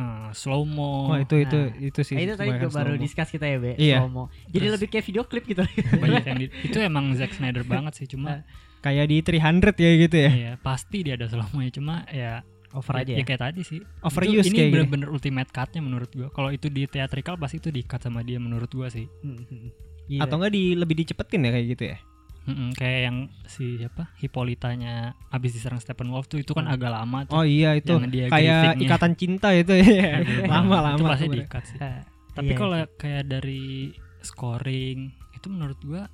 uh, slow mo Oh, itu itu Nah. itu sih. Eh, itu tadi baru discuss kita ya, Be. Iya. slow-mo. Jadi Terus- lebih kayak video klip gitu. banyak yang di- itu emang Zack Snyder banget sih cuma kayak di 300 ya gitu ya. ya pasti dia ada slow mo cuma ya Over aja ya, ya. kayak tadi sih Overuse itu, ini kayak gini. bener-bener ultimate cutnya menurut gua kalau itu di theatrical pasti itu di cut sama dia menurut gua sih Hmm, hmm. Gila. Atau enggak di lebih dicepetin ya kayak gitu ya. Mm-mm, kayak yang si siapa Hippolytanya abis diserang Steppenwolf tuh itu kan Hmm. agak lama tuh Oh iya itu kayak ikatan cinta itu ya. Lama-lama. itu pasti di kemarin. cut sih Eh, tapi iya, kalau kayak dari scoring itu menurut gua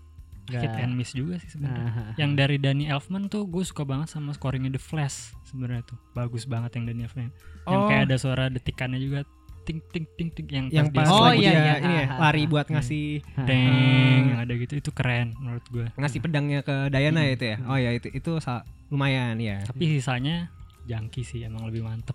Nggak. hit and miss juga sih sebenarnya yang dari Danny Elfman tuh gue suka banget sama scoringnya The Flash sebenarnya tuh bagus banget yang Danny Elfman yang Oh. kayak ada suara detikannya juga ting ting ting ting yang yang pas Oh, iya, dia iya. ini ya, lari buat Hmm. ngasih deng Ah. yang ada gitu itu keren menurut gue ngasih pedangnya ke Diana Hmm. itu ya. Oh ya itu itu lumayan ya. tapi sisanya jangki sih emang lebih mantep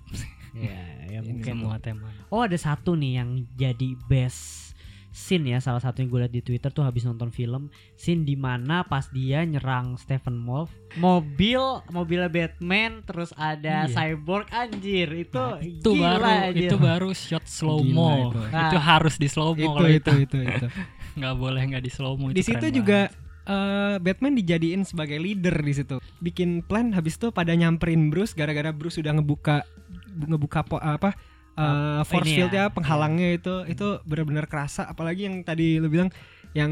Iya, ya Ini mungkin. semua tema Oh ada satu nih yang jadi best scene ya salah satu yang gue liat di Twitter tuh habis nonton film scene di mana pas dia nyerang Stephen Wolf mobil mobilnya Batman terus ada Iya. cyborg anjir itu Nah, itu gila baru anjir. itu baru shot slow mo itu. itu, Nah. harus di slow mo Itu kalau itu itu itu itu. nggak boleh nggak di slow mo di situ juga eh, Batman dijadiin sebagai leader di situ. Bikin plan habis itu pada nyamperin Bruce gara-gara Bruce sudah ngebuka ngebuka po, apa eh, force ini field ya. ya penghalangnya itu itu benar-benar kerasa. Apalagi yang tadi lu bilang yang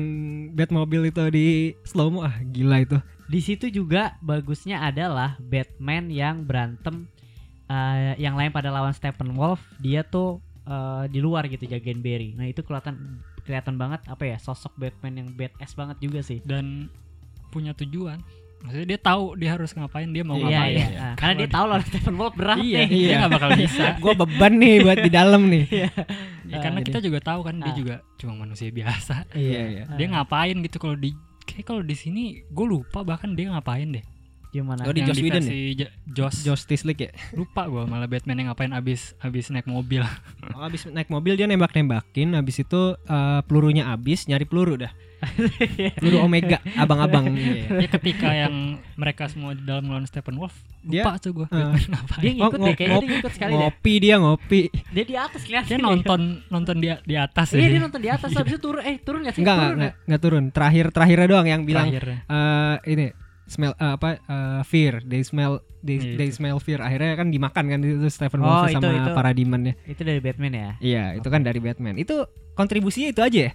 Batmobile itu di slow mo ah gila itu. di situ juga bagusnya adalah Batman yang berantem eh, yang lain pada lawan Stephen Wolf dia tuh eh, di luar gitu jagain Barry. Nah itu kelihatan kelihatan banget apa ya sosok Batman yang badass banget juga sih. Dan punya tujuan maksudnya dia tahu dia harus ngapain dia mau iya ngapain. iya Ah, karena dia tahu lawan Stephen Wolf berat iya nih. dia nggak bakal bisa. Gue beban nih buat di dalam nih. Ya, karena jadi- kita juga tahu kan dia Ah. juga cuma manusia biasa. Iya iya. dia ngapain gitu kalau di kayak kalau di sini gue lupa bahkan dia ngapain deh. Gimana? Oh, di Joss Whedon Ja- Joss. Justice League ya. lupa gue malah Batman yang ngapain abis abis naik mobil. Oh, abis naik mobil dia nembak-nembakin, abis itu eh, pelurunya abis, nyari peluru dah. peluru Omega, abang-abang. Iya. ya ketika yang mereka semua di dalam melawan Stephen Wolf Dia- lupa tuh gue ngapain dia ngikut Oh, deh kayaknya dia ngikut sekali deh ngopi dia ngopi. dia di atas kelihatan dia nonton nonton di di atas iya ya dia nonton di atas habis itu turun eh turun gak sih Enggak, enggak, turun enggak, enggak turun. Terakhir terakhirnya doang yang bilang Terakhirnya. eh ini smell eh, apa eh, fear, they smell they, Iya, they smell fear. Akhirnya kan dimakan kan itu Stephen Oh, Wolf sama itu. Paradimannya. ya itu dari Batman ya Iya, itu kan dari Batman. Itu kontribusinya itu aja ya?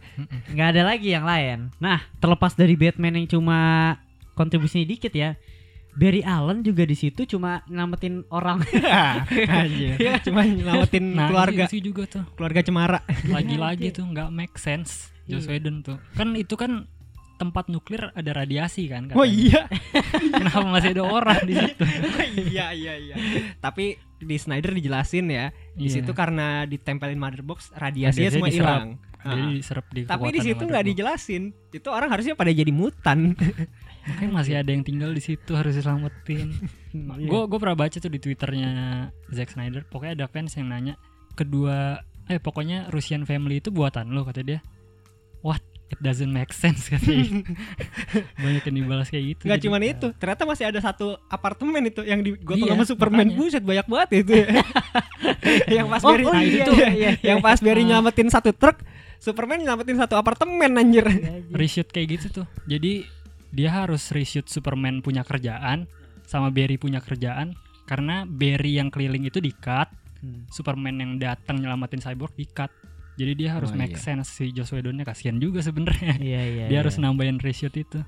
nggak ada lagi yang lain. Nah, terlepas dari Batman yang cuma kontribusinya dikit ya, Barry Allen juga di situ cuma nyelamatin orang. Anjir. Cuma nyelamatin nah keluarga itu juga tuh keluarga cemara. lagi-lagi tuh nggak make sense Joss Iya. Whedon tuh kan itu kan tempat nuklir ada radiasi kan Oh katanya. iya. kenapa masih ada orang di situ iya iya iya. Tapi di Snyder dijelasin ya, di Iya. situ karena ditempelin mother box radiasinya semua hilang. jadi Ah. diserap di Tapi di situ nggak dijelasin. Itu orang harusnya pada jadi mutan. Makanya masih ada yang tinggal di situ harus diselamatin Iya. gue gue pernah baca tuh di twitternya Zack Snyder pokoknya ada fans yang nanya kedua eh pokoknya Russian Family itu buatan lo kata dia what it doesn't make sense katanya banyak yang dibalas kayak gitu Gak Jadi- cuman itu, ternyata masih ada satu apartemen itu yang digotong Iya, sama Superman. makanya. Buset banyak banget itu. ya. yang pas Oh, Barry, oh itu iya, iya, iya. yang pas Barry Ah. nyelamatin satu truk, Superman nyelamatin satu apartemen anjir. reshoot kayak gitu tuh jadi dia harus reshoot Superman punya kerjaan sama Barry punya kerjaan karena Barry yang keliling itu di cut Hmm. Superman yang datang nyelamatin Cyborg di cut jadi dia harus Oh, make iya. sense si Joss Whedonnya kasihan juga sebenarnya Iya iya. dia iya. harus nambahin reshoot itu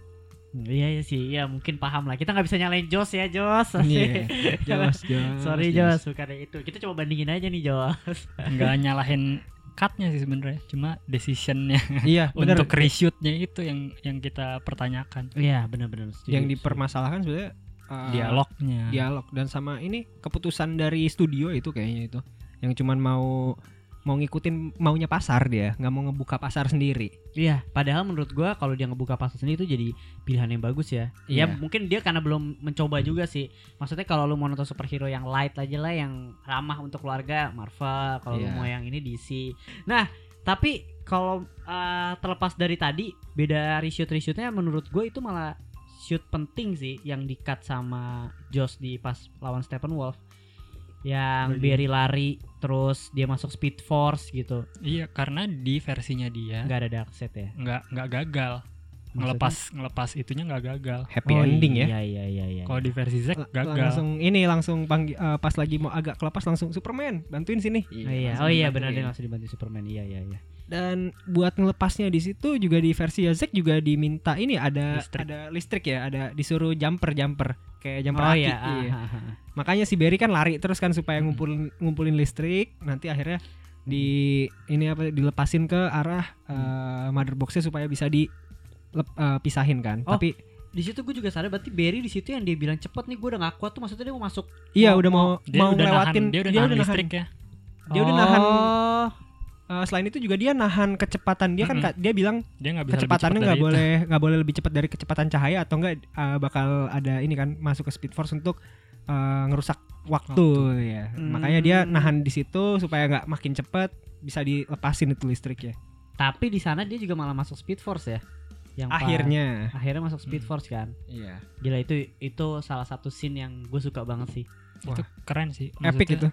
Iya iya sih, iya mungkin paham lah. Kita nggak bisa nyalain Jos ya Jos. Iya. Jos, Jos, Sorry Jos. Bukan itu. Kita coba bandingin aja nih Jos. nggak nyalahin cutnya sih sebenarnya cuma decisionnya Iya, benar. untuk reshootnya itu yang yang kita pertanyakan Iya benar-benar. Yang dipermasalahkan sebenarnya uh, dialognya dialog dan sama ini keputusan dari studio itu kayaknya itu yang cuman mau mau ngikutin maunya pasar dia, nggak mau ngebuka pasar sendiri. Iya, padahal menurut gua kalau dia ngebuka pasar sendiri itu jadi pilihan yang bagus ya. Ya Iya. mungkin dia karena belum mencoba juga sih. Maksudnya kalau lu mau nonton superhero yang light aja lah yang ramah untuk keluarga Marvel, kalau lu Iya. mau yang ini DC. Nah, tapi kalau uh, terlepas dari tadi beda reshoot reshootnya menurut gue itu malah shoot penting sih yang di cut sama Josh di pas lawan Stephen Wolf yang? Barry lari terus dia masuk Speed Force gitu Iya, karena di versinya dia nggak ada dark set ya nggak nggak gagal. Ngelepas ngelepas itunya nggak gagal. Happy Oh, ending ya. iya iya iya iya Kalau di versi Zack L- gagal. Langsung ini langsung panggi- eh, pas lagi mau agak kelepas langsung Superman bantuin sini. Oh iya, langsung oh iya benar dia langsung dibantu Superman. Iya iya iya. Dan buat ngelepasnya di situ juga di versi Zack juga diminta ini ada Listrik. ada listrik ya, ada disuruh jumper jumper kayak jumper oh iya. iya. ah, ah, ah. Makanya si Barry kan lari terus kan supaya ngumpulin ngumpulin listrik, nanti akhirnya di ini apa dilepasin ke arah eh, mother boxnya supaya bisa di lep- eh, pisahin kan. Oh, Tapi Di situ gue juga sadar berarti Barry di situ yang dia bilang cepet nih gue udah gak kuat tuh maksudnya dia mau masuk. iya Oh, udah mau Dia mau udah lewatin nahan, dia udah nahan listrik ya. Dia udah nahan Eh, selain itu juga dia nahan kecepatan dia kan Mm-mm. ka- dia bilang Dia bisa lebih kecepatannya cepat nggak boleh nggak boleh lebih cepat dari kecepatan cahaya atau enggak eh, bakal ada ini kan masuk ke speed force untuk eh, ngerusak waktu, ya Hmm. makanya dia nahan di situ supaya nggak makin cepat bisa dilepasin itu listriknya Tapi di sana dia juga malah masuk Speed Force ya. Yang pas- akhirnya akhirnya masuk Speed Hmm. Force kan. iya Gila itu itu salah satu scene yang gue suka banget sih. Itu keren sih. epic Maksudnya, itu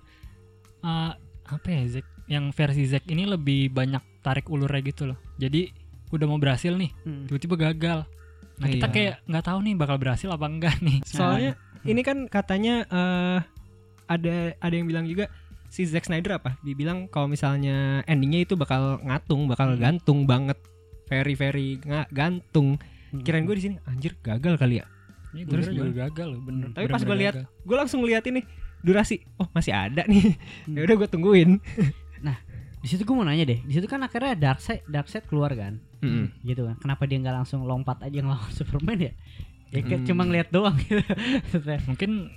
eh, apa ya Zack? Yang versi Zack ini lebih banyak tarik ulurnya gitu loh. Jadi udah mau berhasil nih, Hmm. tiba-tiba gagal. Nah kita Iya. kayak nggak tahu nih bakal berhasil apa enggak nih. soalnya ini kan katanya eh ada ada yang bilang juga si Zack Snyder apa dibilang kalau misalnya endingnya itu bakal ngatung bakal Hmm. gantung banget very very nga- gantung Hmm. kirain gue di sini anjir gagal kali ya Ini Terus juga gagal loh, bener. Tapi pas bener-bener gua lihat, gagal. gue langsung lihat ini durasi oh masih ada nih Hmm. ya udah gue tungguin Di situ gue mau nanya deh. Di situ kan akhirnya Darkseid Darkseid keluar kan. gitu kan kenapa dia nggak langsung lompat aja ngelawan Superman ya ya kayak Hmm. cuma ngeliat doang gitu mungkin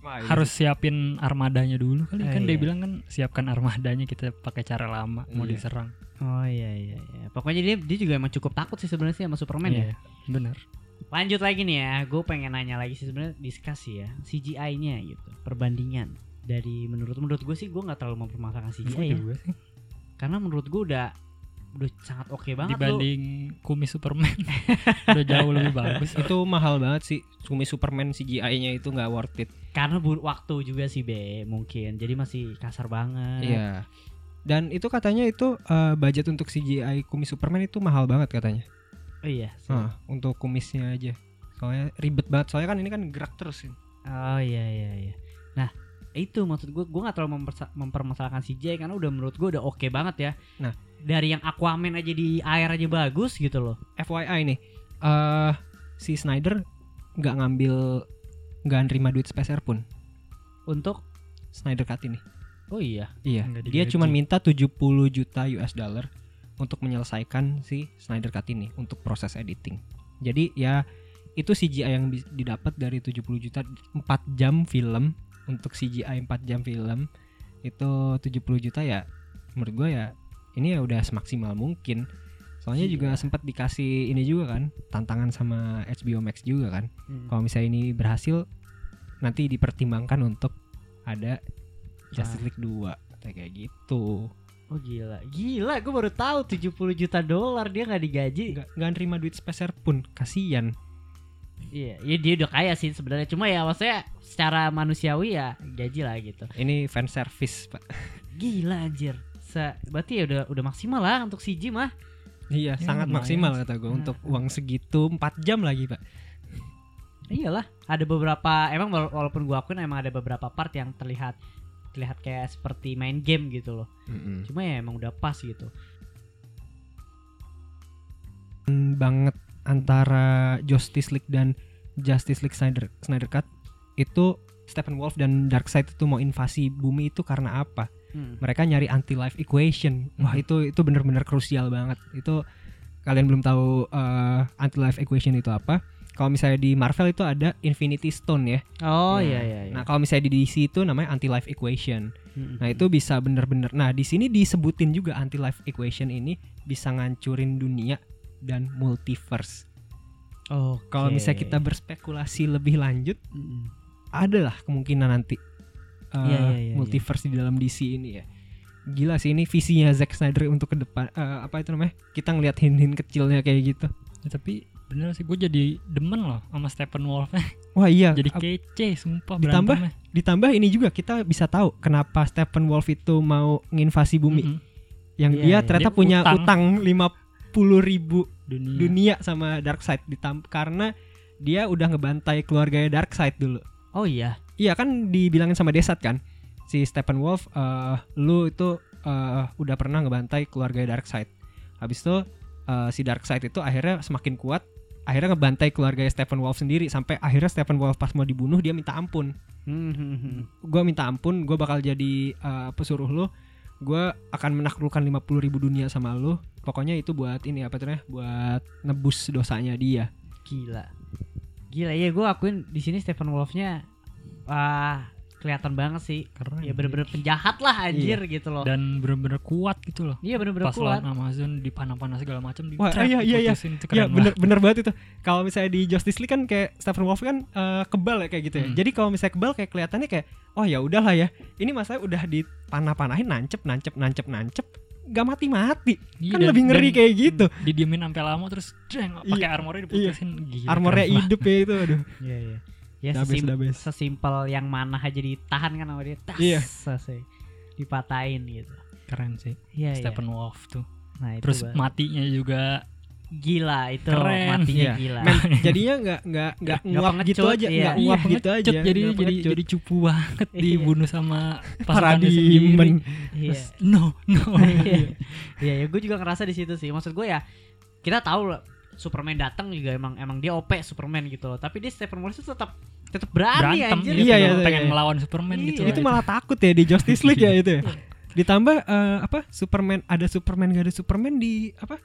Wah, harus siapin armadanya dulu kali Ah, kan dia iya. bilang kan siapkan armadanya kita pakai cara lama mau Iya. diserang. oh iya iya iya pokoknya dia dia juga emang cukup takut sih sebenarnya sih sama Superman ya Iya, bener. lanjut lagi nih ya gue pengen nanya lagi sih sebenarnya diskusi ya CGI-nya gitu perbandingan dari menurut menurut gue sih gue nggak terlalu mempermasalahkan CGI ya juga sih. Karena menurut gue udah udah sangat oke banget loh Dibanding kumis Superman udah jauh lebih bagus. itu mahal banget sih kumis Superman CGI-nya itu nggak worth it karena bu- waktu juga sih be mungkin jadi masih kasar banget Iya. Dan itu katanya itu eh, budget untuk CGI kumis Superman itu mahal banget katanya. oh iya sih. Ah, untuk kumisnya aja. Soalnya ribet banget. Soalnya kan ini kan gerak terus. kan. Oh iya iya iya. Nah itu maksud gue gue nggak terlalu mempermasalahkan CJ karena udah menurut gue udah oke banget ya. Nah. dari yang Aquaman aja di air aja bagus gitu loh. FYI nih, eh si Snyder nggak ngambil nggak nerima duit sepeser pun Untuk Snyder Cut ini. oh iya. Iya. Dia cuma minta 70 juta US dollar untuk menyelesaikan si Snyder Cut ini untuk proses editing. Jadi ya itu CGI yang didapat dari 70 juta 4 jam film untuk CGI 4 jam film itu 70 juta ya menurut gue ya ini ya udah semaksimal mungkin. Soalnya Iya. juga sempat dikasih ini juga kan tantangan sama HBO Max juga kan. Hmm. Kalau misalnya ini berhasil nanti dipertimbangkan untuk ada Justice. League 2 kayak gitu. Oh gila, gila. Gue baru tahu 70 juta dolar dia nggak digaji. Nggak nggak nerima duit sepeser pun, kasihan. Iya, ya dia udah kaya sih sebenarnya. Cuma ya maksudnya secara manusiawi ya gaji lah gitu. Ini fan service, Pak. Gila anjir. Se berarti ya udah udah maksimal lah untuk CG mah. Iya, Ya, sangat maksimal sih. kata gue Nah. untuk uang segitu 4 jam lagi, Pak. Iyalah, ada beberapa emang wala- walaupun gua akuin emang ada beberapa part yang terlihat terlihat kayak seperti main game gitu loh. Cuma ya emang udah pas gitu. Hmm, banget antara Justice League dan Justice League Snyder Snyder Cut itu Stephen Wolf dan Darkseid itu mau invasi bumi itu karena apa? Hmm. mereka nyari anti life equation wah Mhm. itu itu bener-bener krusial banget itu kalian belum tahu anti life equation itu apa kalau misalnya di Marvel itu ada Infinity Stone ya. Oh Nah, iya iya. iya. Nah, kalau misalnya di DC itu namanya anti life equation. Mm-mm. Nah, itu bisa bener-bener. Nah, di sini disebutin juga anti life equation ini bisa ngancurin dunia dan multiverse. Oke. Kalau misalnya kita berspekulasi lebih lanjut, Mm-mm. adalah kemungkinan nanti uh, Iya, iya, iya, multiverse di dalam DC ini ya. Gila sih ini visinya Zack Snyder untuk ke depan uh, apa itu namanya? Kita ngelihat hin-hin kecilnya kayak gitu. Ya, tapi bener sih gue jadi demen loh sama Stephen Wolf Wah iya. jadi kece sumpah Ditambah berantemnya. ditambah ini juga kita bisa tahu kenapa Stephen Wolf itu mau nginvasi bumi. Mhm. Yang Iya, dia iya. ternyata Dia punya utang. utang 50 ribu dunia, dunia sama Darkseid ditam karena dia udah ngebantai keluarganya Darkseid dulu. Oh iya. Iya kan dibilangin sama Desat kan si Stephen Wolf eh lu itu eh, udah pernah ngebantai keluarga Darkseid. Habis itu eh, si Darkseid itu akhirnya semakin kuat, akhirnya ngebantai keluarga Stephen Wolf sendiri sampai akhirnya Stephen Wolf pas mau dibunuh dia minta ampun. Mhm. Gua minta ampun, gua bakal jadi eh, pesuruh lu. Gua akan menaklukkan 50 ribu dunia sama lu. Pokoknya itu buat ini apa tuh? Buat nebus dosanya dia. Gila. Gila ya gue akuin di sini Stephen Wolfnya wah kelihatan banget sih. keren Ya bener-bener penjahat lah anjir gitu loh. dan bener-bener kuat gitu loh Iya bener-bener pas kuat. lawan Amazon dipanah-panah segala macam di Wah, iya, iya, iya. Ya keren bener banget. bener banget itu. Kalau misalnya di Justice League kan kayak Stephen Wolf kan eh, kebal ya kayak gitu ya. Hmm. Jadi kalau misalnya kebal kayak kelihatannya kayak oh ya udahlah ya. Ini masalah udah dipanah-panahin nancep nancep nancep nancep gak mati-mati. Iya, kan dan- lebih ngeri dan kayak gitu. didiemin sampai lama terus jeng pakai Iya, armornya diputusin gila Armornya hidup ya itu aduh. Iya iya. Ya The sesim- best. sesimpel yang mana aja ditahan kan sama dia. Tas, Iya. selesai. Dipatahin gitu. keren sih Iya iya. Stephen Wolf tuh Nah, itu terus matinya juga gila itu Keren. matinya Iya. gila. Men, jadinya nggak nggak nggak nguap gitu aja, iya. nggak nguap Iya, gitu aja. jadi Nggak jadi jadi cupu banget Iya. dibunuh sama Paradimen. Iya. Terus, no no Iya, Iya, ya gue juga ngerasa di situ sih. Maksud gue ya, kita tahu Superman datang juga emang emang dia OP Superman gitu loh. Tapi dia Stephen Wolf itu tetap tetap berani berantem anjir. gitu Iya, loh, iya, pengen iya. melawan Superman Iya. gitu itu malah takut ya di Justice League ya itu ya. Ditambah eh, apa Superman ada Superman gak ada Superman di apa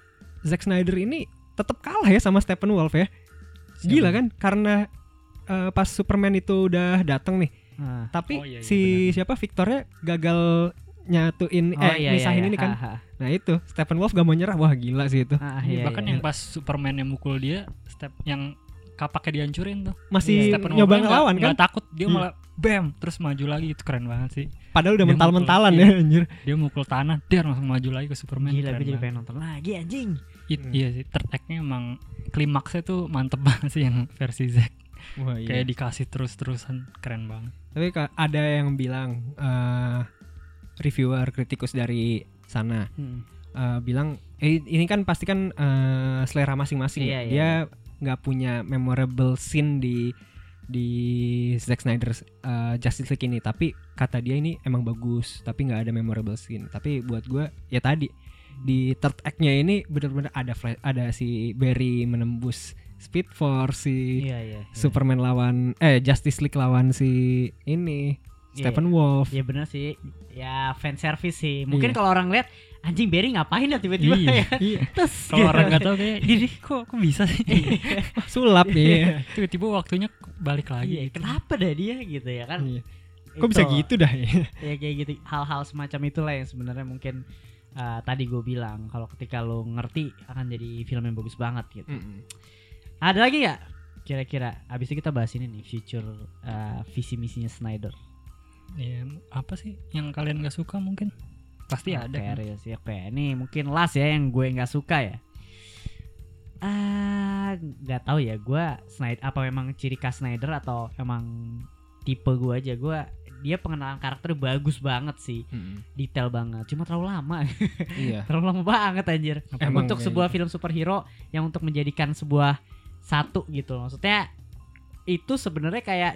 Zack Snyder ini tetap kalah ya sama Stephen Wolf ya. Gila kan karena eh, pas Superman itu udah datang nih, Nah. tapi Oh, iya, iya, si siapa Victornya gagal nyatuin Oh, eh iya, iya, misahin iya. ini kan. Ha, ha. Nah itu Stephen Wolf gak mau nyerah wah gila sih itu. Ah, Iya, iya, bahkan iya. yang pas Superman yang mukul dia step yang kapaknya dihancurin tuh Masih Stephen nyoba ngelawan kan? nggak takut dia Iya. malah bam terus maju lagi itu keren banget sih Padahal udah mental-mentalan mukul, ya anjir. dia mukul tanah dia langsung maju lagi ke Superman Gila, gue jadi pengen nonton lagi anjing. It- Hmm. iya sih act-nya emang klimaksnya tuh mantep banget sih yang versi Zack Wah, iya. kayak dikasih terus-terusan keren banget Tapi ada yang bilang eh, reviewer kritikus dari sana Hmm. eh, bilang eh, ini kan pasti kan eh, selera masing-masing Iya, ya. iya, Dia nggak punya memorable scene di di Zack Snyder eh, Justice League ini, tapi kata dia ini emang bagus, tapi nggak ada memorable scene. Tapi buat gue ya tadi di third act-nya ini benar-benar ada flash, ada si Barry menembus Speed Force si Iya, iya. iya. Superman lawan eh Justice League lawan si ini Iya, Stephen Wolf. Ya bener sih. Ya fan service sih. Mungkin Iya. kalau orang lihat anjing Barry ngapain ya tiba-tiba Iya. ya. Iya, Terus kalau gitu. orang nggak tahu kayak ini kok kok bisa sih wah, sulap ya. tiba-tiba waktunya balik lagi Iya, gitu. kenapa dah dia gitu ya kan? Iya. Kok bisa Itu. gitu dah ya? ya kayak gitu hal-hal semacam itulah yang sebenarnya mungkin uh, tadi gue bilang kalau ketika lo ngerti akan jadi film yang bagus banget gitu ada lagi nggak kira-kira abis itu kita bahas ini nih future uh, visi misinya Snyder Iya, apa sih yang kalian nggak suka mungkin? Pasti Oke, ada kan? real sih oke ini mungkin last ya yang gue nggak suka ya. Ah nggak tahu ya gue Snyder apa memang ciri khas Snyder atau emang tipe gue aja? Gue dia pengenalan karakter bagus banget sih. Detail banget cuma terlalu lama. Iya. terlalu lama banget anjir. Emang untuk kayak sebuah gitu. film superhero yang untuk menjadikan sebuah satu gitu. Loh maksudnya itu sebenarnya kayak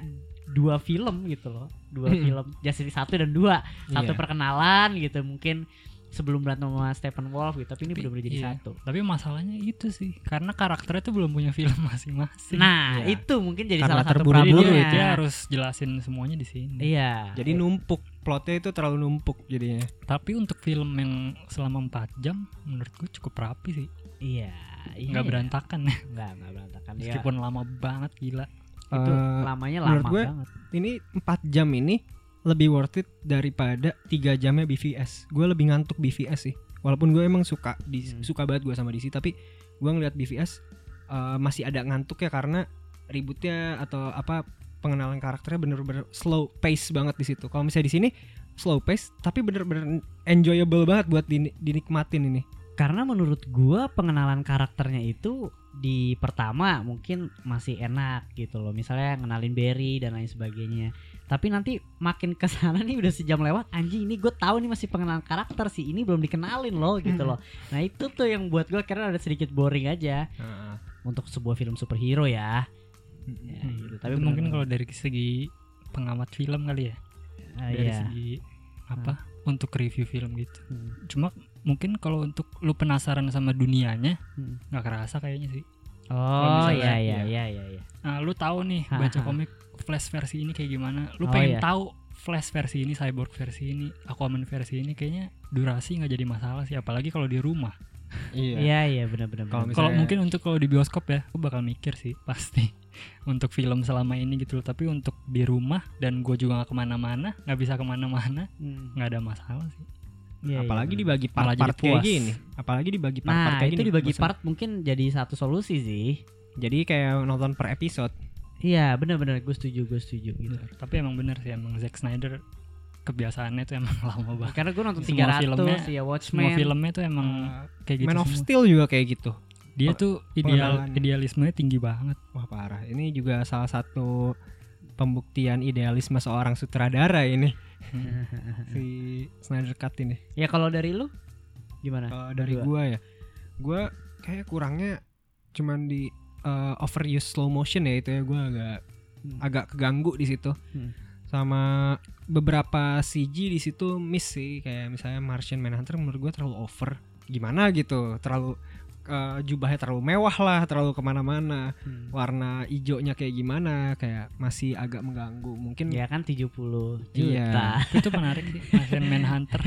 dua film gitu loh dua Mm-mm. film Justice League satu dan dua satu Iya. perkenalan gitu mungkin sebelum berantem sama Stephen Wolf gitu tapi ini benar-benar jadi iya. satu Tapi masalahnya itu sih karena karakternya tuh belum punya film masing-masing. nah Iya. itu mungkin jadi Karena salah satu jadi problemnya dia harus jelasin semuanya di sini. iya Jadi numpuk plotnya itu terlalu numpuk jadinya. Tapi untuk film yang selama 4 jam menurut gue cukup rapi sih. iya iya, nggak iya. berantakan ya Nggak, nggak berantakan. Ya, meskipun lama banget gila itu Eh, lamanya lama gue, banget. ini 4 jam ini lebih worth it daripada 3 jamnya BVS. Gue lebih ngantuk BVS sih. Walaupun gue emang suka di, Hmm. suka banget gue sama DC tapi gue ngeliat BVS eh, masih ada ngantuk ya karena ributnya atau apa pengenalan karakternya bener-bener slow pace banget di situ. Kalau misalnya di sini slow pace tapi bener-bener enjoyable banget buat din- dinikmatin ini. Karena menurut gua pengenalan karakternya itu di pertama mungkin masih enak gitu loh. Misalnya ngenalin Barry dan lain sebagainya. Tapi nanti makin ke sana nih udah sejam lewat anjing ini gue tahu nih masih pengenalan karakter sih. Ini belum dikenalin loh gitu loh. Nah, itu tuh yang buat gua karena ada sedikit boring aja untuk sebuah film superhero ya. Ya, Hmm, gitu. tapi Tapi mungkin kalau dari segi pengamat film kali ya Ah, dari iya. segi apa untuk review film gitu Hmm. cuma mungkin kalau untuk lu penasaran sama dunianya Hmm. nggak kerasa kayaknya sih Oh iya iya iya. iya iya iya. nah lu tahu nih Ha, baca ha. komik flash versi ini kayak gimana lu Oh, pengen iya. tahu flash versi ini cyborg versi ini aquaman versi ini kayaknya durasi nggak jadi masalah sih apalagi kalau di rumah Iya iya benar benar. Kalau mungkin untuk kalau di bioskop ya aku bakal mikir sih pasti untuk film selama ini gitu loh tapi untuk di rumah dan gue juga nggak ke mana-mana nggak bisa ke mana-mana Hmm. nggak ada masalah sih Iya, iya, Apalagi benar. dibagi part-part kayak gini. Apalagi dibagi part-part Nah, kayak itu gini. dibagi part mungkin jadi satu solusi sih. Jadi kayak nonton per episode. Iya, benar-benar gue setuju, gue setuju gitu. tapi emang bener sih emang Zack Snyder kebiasaannya tuh emang lama banget Karena gue nonton Semua 300 filmnya- ya semua Watchmen. filmnya tuh emang Uh, kayak gitu Man of semua. Steel juga kayak gitu. dia tuh ideal pengenalan. idealismenya tinggi banget Wah parah. Ini juga salah satu pembuktian idealisme seorang sutradara ini si Snyder Cut ini. Ya kalau dari lu gimana? Kalau dari Berdua. gua ya, gua kayak kurangnya cuman di uh, overuse slow motion ya itu ya gua agak Hmm. agak keganggu di situ. Hmm. Sama beberapa CG di situ miss sih kayak misalnya Martian Manhunter menurut gua terlalu over. Gimana gitu, terlalu uh, jubahnya terlalu mewah lah, terlalu ke mana-mana. Hmm. Warna hijaunya kayak gimana, kayak masih agak mengganggu. Mungkin Ya kan 70 juta. Iya. itu menarik sih Martian Manhunter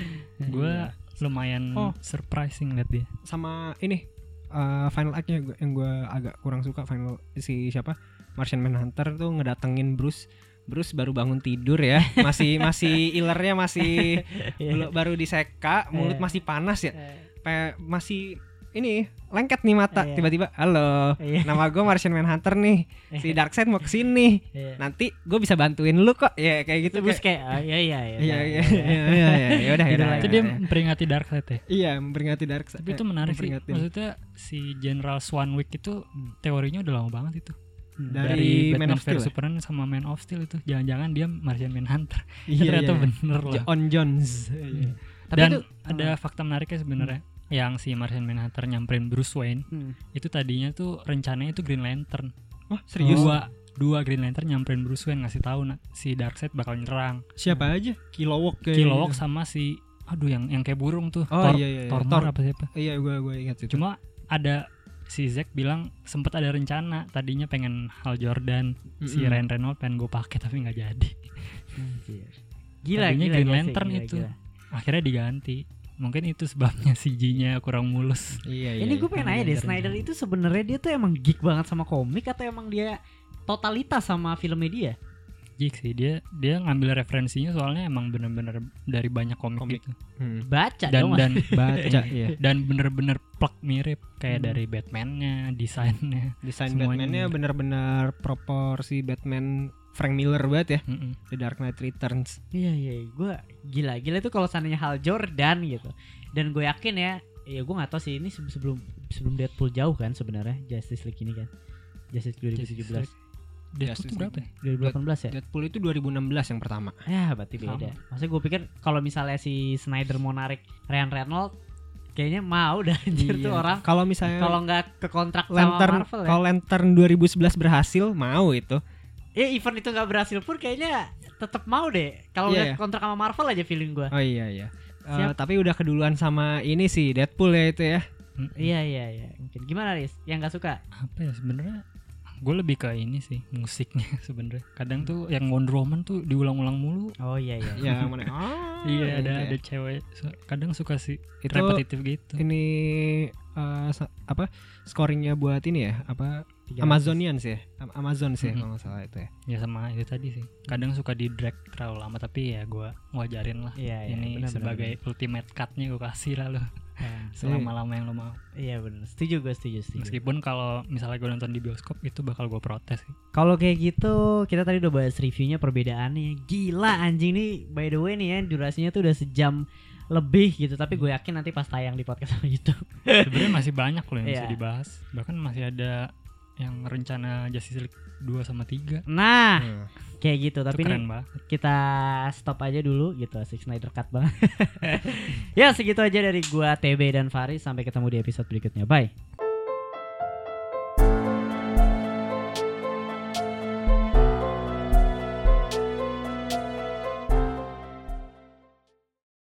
gue Iya. lumayan Oh. surprising liat dia sama ini uh, final act-nya gua- yang gue agak kurang suka final si siapa Martian Manhunter tuh ngedatengin Bruce Bruce baru bangun tidur ya masih masih ilernya masih belum- baru diseka mulut Iya. masih panas ya Pe- masih ini lengket nih mata. Iya. tiba-tiba halo Iya. nama gue Martian Manhunter nih. Si Darkseid mau ke sini Iya. nanti gue bisa bantuin lu kok. Ya kayak gitu Terus kayak iya iya iya iya. iya iya iya. iya ya udah ya Gitu udah, lah. itu ya dia memperingati Darkseid ya? Iya memperingati Darkseid. Tapi itu menarik sih. Maksudnya si General Swanwick itu teorinya udah lama banget itu. Hmm. Dari Man Batman of Steel ya? Superman sama Man of Steel itu. Jangan-jangan dia Martian Manhunter. Iya, ternyata iya. bener loh On Jones. Iya. Tapi dan itu ada fakta menariknya sebenarnya yang si Martian Manhunter nyamperin Bruce Wayne Hmm. itu tadinya tuh rencananya itu Green Lantern. Oh serius? Dua dua Green Lantern nyamperin Bruce Wayne ngasih tahu na- si Darkseid bakal nyerang. Siapa aja? Kilowog kayak Kilowog sama si aduh yang yang kayak burung tuh. Oh Thor, iya iya, iya. Thor, Thor. apa siapa? Iya gue gue ingat itu. Cuma ada si Zack bilang sempet ada rencana tadinya pengen Hal Jordan si Mm-mm. Ryan Reynolds pengen gue pakai tapi nggak jadi. Anjir. Gila Tadinya gila Green Lantern gila, itu. gila. akhirnya diganti mungkin itu sebabnya CG-nya kurang mulus iya iya Ini gue iya. pengen nanya deh, Snyder itu sebenarnya dia tuh emang geek banget sama komik atau emang dia totalitas sama filmnya dia? Jik sih dia dia ngambil referensinya soalnya emang bener-bener dari banyak komik, Komik. gitu Hmm. Baca dan dong. dan baca iya dan bener-bener plek mirip kayak Hmm. dari Batman-nya desainnya desain Batman-nya mirip. benar-benar proporsi Batman Frank Miller banget ya Mm-mm. The Dark Knight Returns Iya iya, gue gila gila itu kalau seandainya Hal Jordan gitu. Dan gue yakin ya, ya gue nggak tahu sih ini se- sebelum sebelum Deadpool jauh kan sebenarnya Justice League ini kan. Justice League 2017, Deadpool Justice tuh berapa ya? 2018 ya. Deadpool itu 2016 yang pertama Ya berarti beda. Maksudnya gue pikir kalau misalnya si Snyder mau narik Ryan Reynolds, kayaknya mau dah anjir tuh Iya. orang. kalau misalnya Kalau nggak ke kontrak sama Lantern Marvel ya. kalau Lantern 2011 berhasil mau itu Ya event itu nggak berhasil pun kayaknya tetap mau deh. Kalau Iya, nggak iya. kontrak sama Marvel aja feeling gue. oh iya iya Eh, Siap. tapi udah keduluan sama ini sih Deadpool ya itu ya. Iya iya iya. Mungkin gimana Riz? Yang nggak suka? apa ya sebenarnya gue lebih ke ini sih musiknya sebenarnya kadang tuh yang Wonder Woman tuh diulang-ulang mulu Oh iya iya. ya mana ah, iya ada gitu ya. ada cewek kadang suka sih itu repetitif gitu ini eh, sa- apa scoringnya buat ini ya apa 300. Amazonian sih ya Am- Amazon sih Mhm. kalau nggak salah itu ya ya sama itu tadi sih kadang suka di drag terlalu lama tapi ya gue wajarin lah Iya iya. ini benar, sebagai ultimate cutnya gue kasih lah lo. Ah, selama lama yang lo mau Iya benar. Setuju gue setuju setuju. meskipun kalau misalnya gue nonton di bioskop itu bakal gue protes sih Kalau kayak gitu, kita tadi udah bahas reviewnya perbedaannya. Gila anjing nih, by the way nih ya, durasinya tuh udah sejam lebih gitu. Tapi gue yakin nanti pas tayang di podcast sama YouTube. sebenarnya masih banyak loh yang bisa Iya. dibahas bahkan masih ada yang rencana Justice League 2 sama 3 Nah, Hmm. kayak gitu. itu Tapi ini banget kita stop aja dulu gitu. Six Snyder Cut banget. ya segitu aja dari gua TB dan Faris. Sampai ketemu di episode berikutnya. Bye.